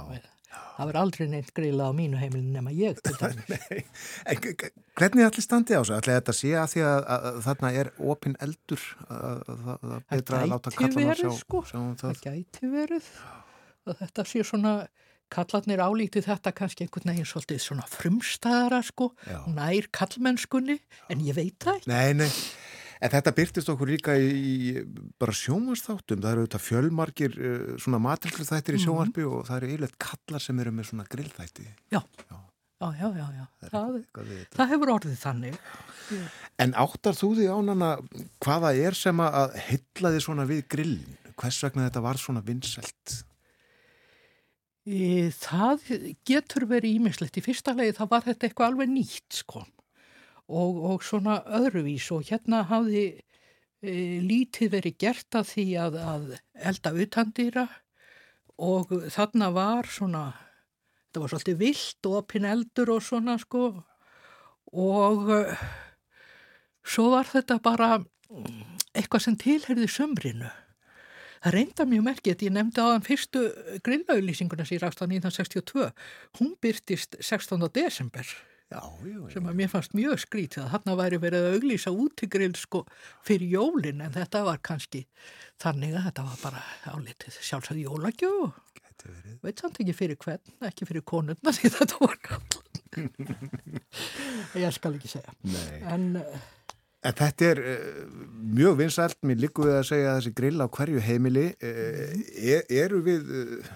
Það verður aldrei neitt grila á mínu heimilin nema ég til dæmis. Hvernig allir standi á þessu? Ætlaði þetta sé að því að, að, að þarna er opinn eldur að, að betra að láta kallan að sjá, sko. sjá um það? Það gæti verið þetta sé svona kallarnir álítið þetta kannski einhvern veginn svolítið svona frumstæðara sko, Já. nær kallmennskunni en ég veit það ekki. Nei, nei. En þetta byrtist okkur líka í, í bara sjómanstáttum, það eru auðvitað fjölmarkir uh, svona matrillu þættir í mhm. sjómarfi mm -hmm. og það eru yfirleitt kallar sem eru með svona grillþætti. Já, já, já, já, já, já. Það, það, það hefur orðið þannig. En áttar þú því ánana hvaða er sem að hylla þið svona við grillin? Hvers vegna þetta var svona vinnselt? Það getur verið ímislegt. Í fyrsta legi það var þetta eitthvað alveg nýtt sko og, og svona öðruvís og hérna hafði e, lítið verið gert að því að, að elda utandýra og þarna var svona, þetta var svolítið vilt og opinn eldur og svona sko og e, svo var þetta bara eitthvað sem tilherði sömrinu. Það reynda mjög merkið, ég nefndi á þann fyrstu grillauðlýsinguna sér aftan 1962, hún byrtist 16. desember Já, jú, sem að mér fannst mjög skrítið að hann væri verið að auglýsa útigrill sko fyrir jólin en þetta var kannski þannig að þetta var bara álitið sjálfsagt jólagjú veit samt ekki fyrir hvern, ekki fyrir konurna því þetta var ég skal ekki segja. En, en þetta er uh, mjög vinsælt. Mér líku við að segja að þessi grill á hverju heimili uh, er, eru við uh,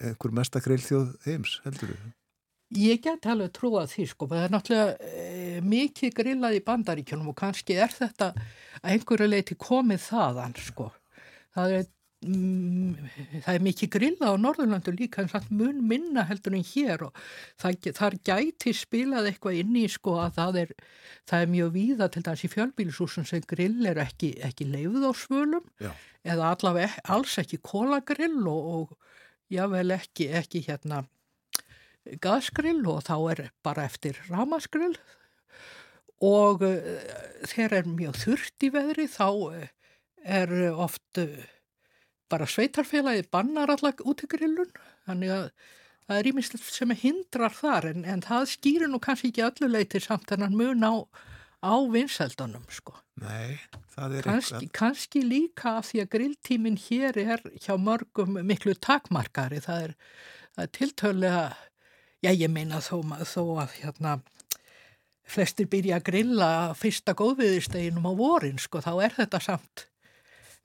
einhver mestakrill þjóð heims heldur við? Ég get alveg trúa því sko, það er náttúrulega e, mikið grillað í bandaríkjunum og kannski er þetta að einhverju leiti komið þaðan sko. Það er, mm, það er mikið grillað á Norðurlandu líka en samt mun minna heldur en hér og það, þar gæti spilað eitthvað inn í sko að það er, það er mjög víða til dæs í fjölbílisúsum sem grill er ekki, ekki leifð á svölum Já. eða allavega alls ekki kólagrill og, og jável ekki, ekki hérna gasgrill og þá er bara eftir ramaskrill og uh, þegar er mjög þurft í veðri þá uh, er oft uh, bara sveitarfélagi bannar allar út í grillun þannig að það er ímislegt sem hindrar þar en, en það skýrir nú kannski ekki öllu leitir samt en hann mun á, á vinseldunum sko. Nei, það er kannski, eitthvað. Kannski líka af því að grilltímin hér er hjá mörgum miklu takmarkari það er, er tiltöðlega Já, ég meina þó, þó að hérna, flestir byrja að grilla fyrsta góðviðisteginum á vorin, sko, þá er þetta samt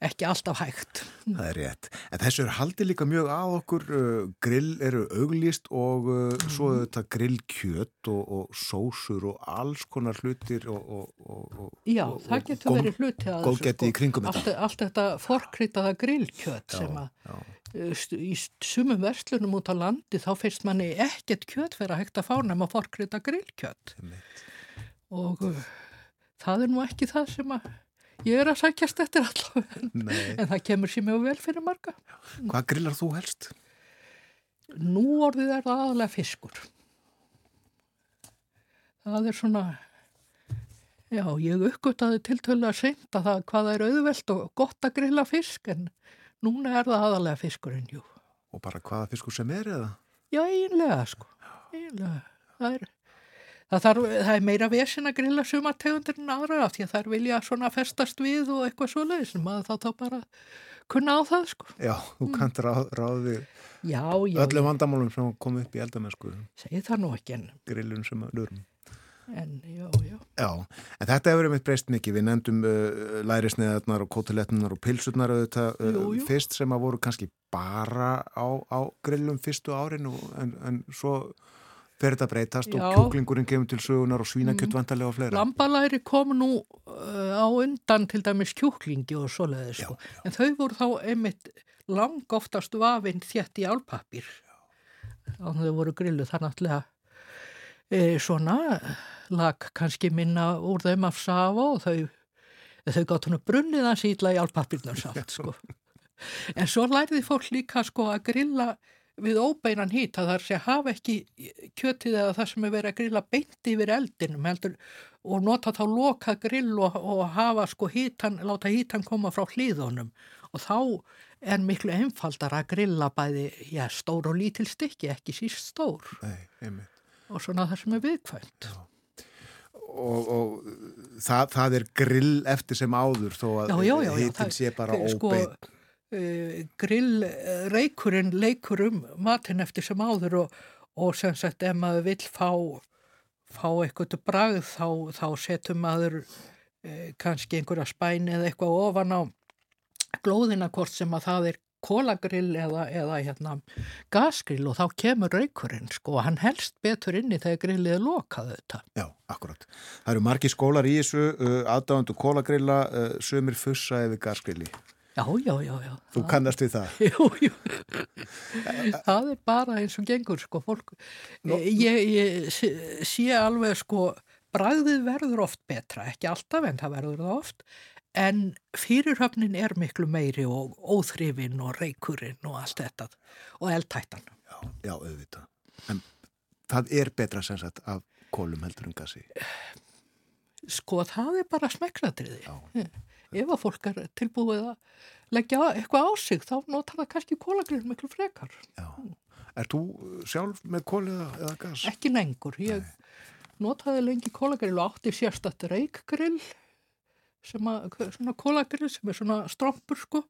ekki alltaf hægt. Það er rétt. En þessu er haldið líka mjög að okkur. Uh, grill eru auglist og uh, mm. svo er þetta grillkjött og, og sósur og alls konar hlutir og, og, Já, það getur verið hluti að sko. Allt, allt þetta forkritaða grillkjött sem að já í sumum verslunum út á landi þá feist manni ekkert kjött fyrir að hægt að fá nefn að forkrita grillkjött og uh, það er nú ekki það sem að ég er að sækjast eftir allavega en það kemur sér mjög vel fyrir marga Hvað grillar þú helst? Nú orðið er það aðalega fiskur það er svona já, ég uppgöttaði tiltölu að senda það hvað er auðvelt og gott að grilla fisk en Núna er það aðalega fiskurinn, jú. Og bara hvaða fiskur sem er eða? Já, eiginlega, sko. Eiginlega. Það er, það, þarf, það er meira vesin að grilla sumartegundir en aðra af því að þær vilja svona festast við og eitthvað svoleiðis að þá þá bara kunna á það sko. Já, þú kannt ráð, ráði Já, já, öllum vandamálum sem kom upp í eldamennsku segi það nú ekki en, grillun sem að lurum. en já, já. Já, en þetta hefur einmitt breyst mikið. Við nefndum uh, lærisneðarnar og kótilettunar og pilsurnar auðvitað uh, Jú, jú. fyrst sem að voru kannski bara á, á grillum fyrstu árin og, en, en svo fer þetta breytast Já. og kjúklingurinn kemur til sögunar og svínakjött vantarlega og fleira. Lambalæri kom nú uh, á undan til dæmis kjúklingi og svoleiði sko. En þau voru þá einmitt lang oftast vafinn þétt í álpapir. Þannig að þau voru grillu það náttúrulega e, svona lag kannski minna úr þeim af safa og þau, þau gátt hún að brunnið að sýtla í álpapirnum samt sko. En svo lærði fólk líka sko að grilla við óbeinan hít að það sé hafa ekki kjötið eða það sem er verið að grilla beint yfir eldinum heldur og nota þá loka grill og, og hafa sko hítan, láta hítan koma frá hlýðunum og þá er miklu einfaldar að grilla bæði, já, stór og lítil stykki, ekki síst stór Nei, og svona það sem er viðkvæmt. Og, og það, það er grill eftir sem áður þó að Já, já, já, já, það- sé bara sko, óbeinn. Uh, grill uh, reykurinn leikur um matinn eftir sem áður og, og sem sagt ef maður vill fá, fá eitthvað bragð þá, þá setur maður uh, kannski einhverja spæni eða eitthvað ofan á glóðina hvort sem að það er kólagrill eða, eða hérna, gasgrill og þá kemur reykurinn sko og hann helst betur inni þegar grillið er lokað þetta. Já, akkurat. Það eru margi skólar í þessu, uh, aðdáðandu kólagrilla, uh, sömur fussa yfir gasgrilli. Já, já, já, já. Þú kannast við það. Jú, jú. það er bara eins og gengur, sko, fólk. Ég, ég sé, sé alveg, sko, bragðið verður oft betra, ekki alltaf en það verður það oft, en fyrirhöfnin er miklu meiri og óþrifin og reykurinn og allt þetta og eldtættan. Já, já, auðvitað. En það er betra sem sagt af kólum heldur en gasi. Sko, það er bara smeknatriði. Já. Ef að fólk er tilbúið að leggja eitthvað á sig, þá notar það kannski kólagrill miklu frekar. Já. Er þú sjálf með kól eða, gas? Ekki lengur. Ég notaði lengi kólagrill og átti sérstatt reykgrill sem að, svona kólagrill sem er svona strompur sko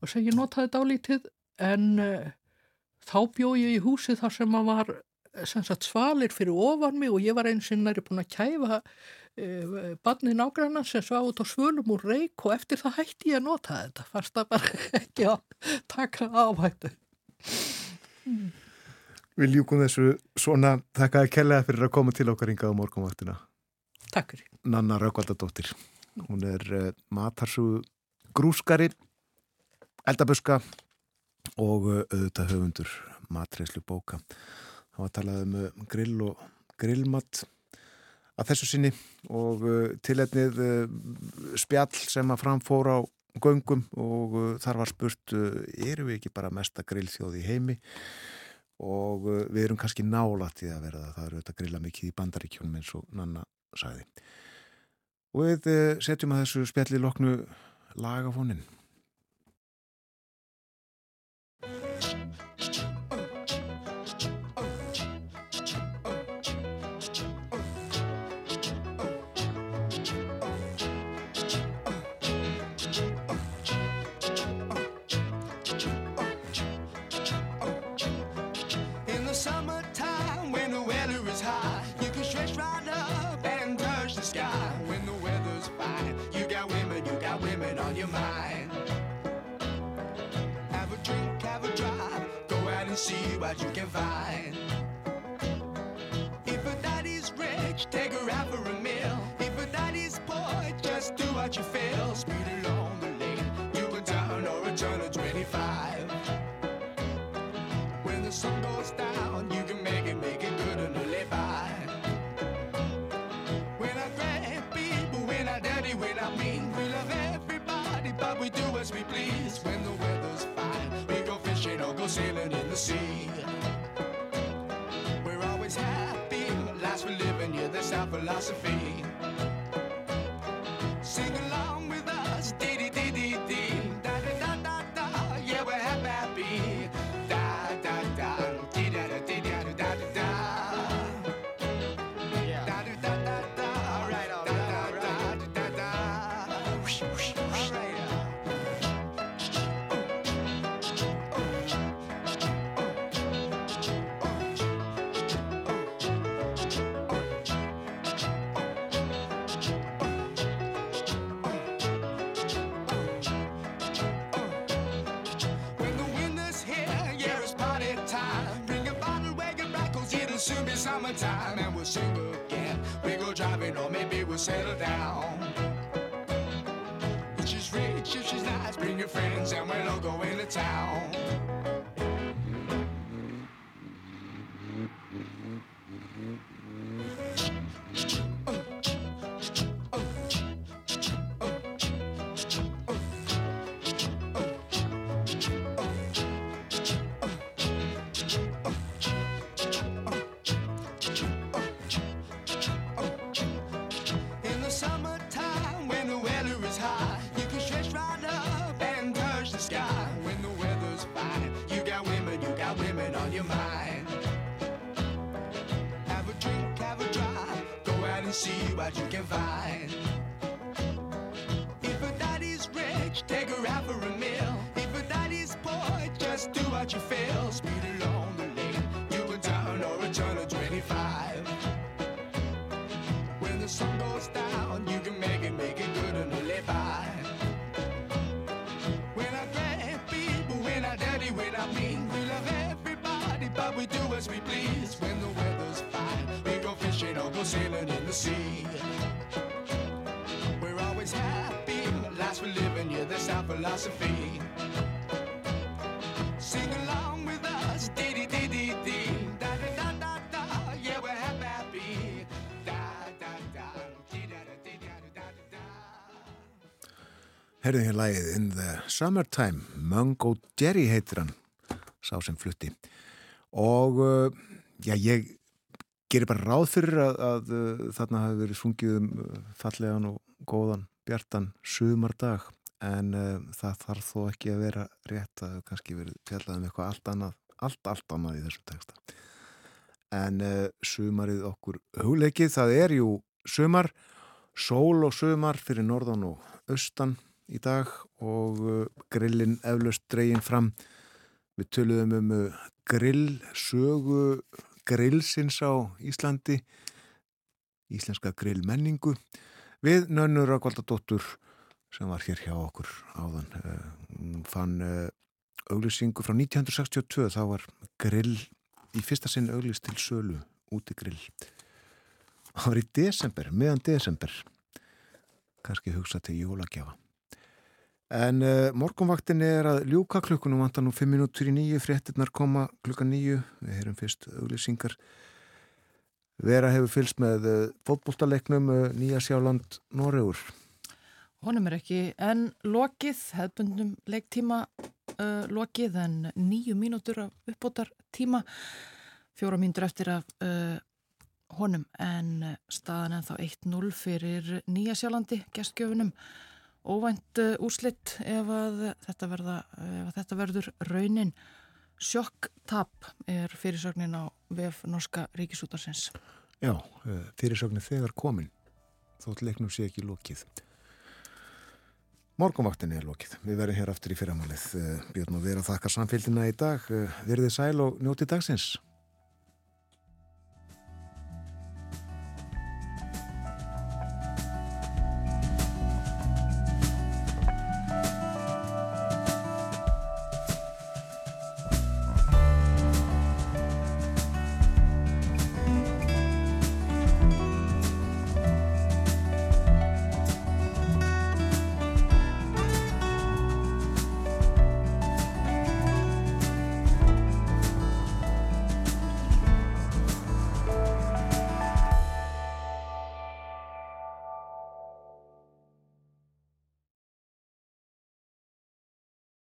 og sem ég notaði dálítið en uh, þá bjó ég í húsi þar sem að var sem sagt svalir fyrir ofan mig og ég var eins og næri búin að kæfa uh, barnið nágrannan sem svá út á svölum úr reik og eftir það hætti ég að nota þetta fannst það bara ekki að taka áhættu. Við ljúkum þessu svona þakkaði kellega fyrir að koma til okkar ringað á morgunvaktina. Takk fyrir. Nanna Raukvaldadóttir. Hún er uh, matarsugu grúskari, eldabuska og uh, auðvitað höfundur matreyslu bóka. Það var talað um uh, grill og grillmatt að þessu sinni og uh, tilhetnið uh, spjall sem að framfór á göngum og uh, þar var spurt uh, eru við ekki bara mesta grillþjóð í heimi og uh, við erum kannski nálætt í að vera það. Eru auðvitað grilla mikið í bandaríkjónum eins og Nanna sagði. Og við uh, setjum að þessu spjalli loknu lagafónin. Your mind. Have a drink, have a drive, go out and see what you can find. If a daddy's rich, take her out for a meal. If a daddy's poor, just do what you feel. Speed we do as we please. When the weather's fine, we go fishing or go sailing in the sea. We're always happy, lives we live in, yeah, that's our philosophy. Sing along be summertime and we'll sing again. We go driving or maybe we'll settle down. If she's rich, if she's nice, bring your friends and we'll all go into town. What you feel. Speed along the lane, you can turn or a turn of 25. When the sun goes down, you can make it, make it good and live by. When I grab people, we're not dirty, we're not mean. We love everybody, but we do as we please. When the weather's fine, we go fishing or go sailing in the sea. We're always happy, last we're living, yeah, that's our philosophy. Herðið hér lagið In the Summertime, Mungo Jerry heitir hann, sá sem flutti. Og uh, já, ég gerir bara ráð fyrir að, að uh, þarna hafi verið sungið um uh, fallegan og góðan bjartan sumardag en uh, það þarf þó ekki að vera rétt að kannski verið fjallað um eitthvað allt annað, allt, allt annað í þessu texta. En sumarið okkur hugleikið, það er jú sumar, sól og sumar fyrir norðan og austan í dag og uh, grillin eflaust dregin fram. Við töluðum um uh, grill, sögu grillsins á Íslandi, íslenska grillmenningu við nönnur Akvaldadóttur sem var hér hjá okkur áðan. Uh, fann auglýsingu frá 1962, þá var grill í fyrsta sinn auglýst til sölu úti grill. Það var í desember, meðan desember, kannski hugsa til jólagjafa. En uh, morgunvaktin er að ljúka klukkunum vantar nú 5 minútur í nýju, fréttinnar koma klukkan nýju, við heyrum fyrst auglýsingar. Vera hefur fylst með uh, fótboltaleiknum uh, Nýja Sjáland Noregur. Honum er ekki en lokið, hefðbundnum leiktíma lokið en nýju mínútur af uppbótar tíma, fjóra mínútur eftir af honum en staðan en þá 1-0 fyrir Nýja Sjálandi gestgjöfunum. Óvænt uh, úrslitt ef þetta, verða, ef þetta verður raunin. Sjokktap er fyrirsögnin á VF Norska Ríkisútarsins. Já, uh, fyrirsögnin þegar komin, þótt leiknum sé ekki lokið. Morgunvaktin er lokið. Við verðum hér aftur í fyrramálið. Uh, Björn og vera að þakka samfélgina í dag. Verðið sæl og njóti dagsins.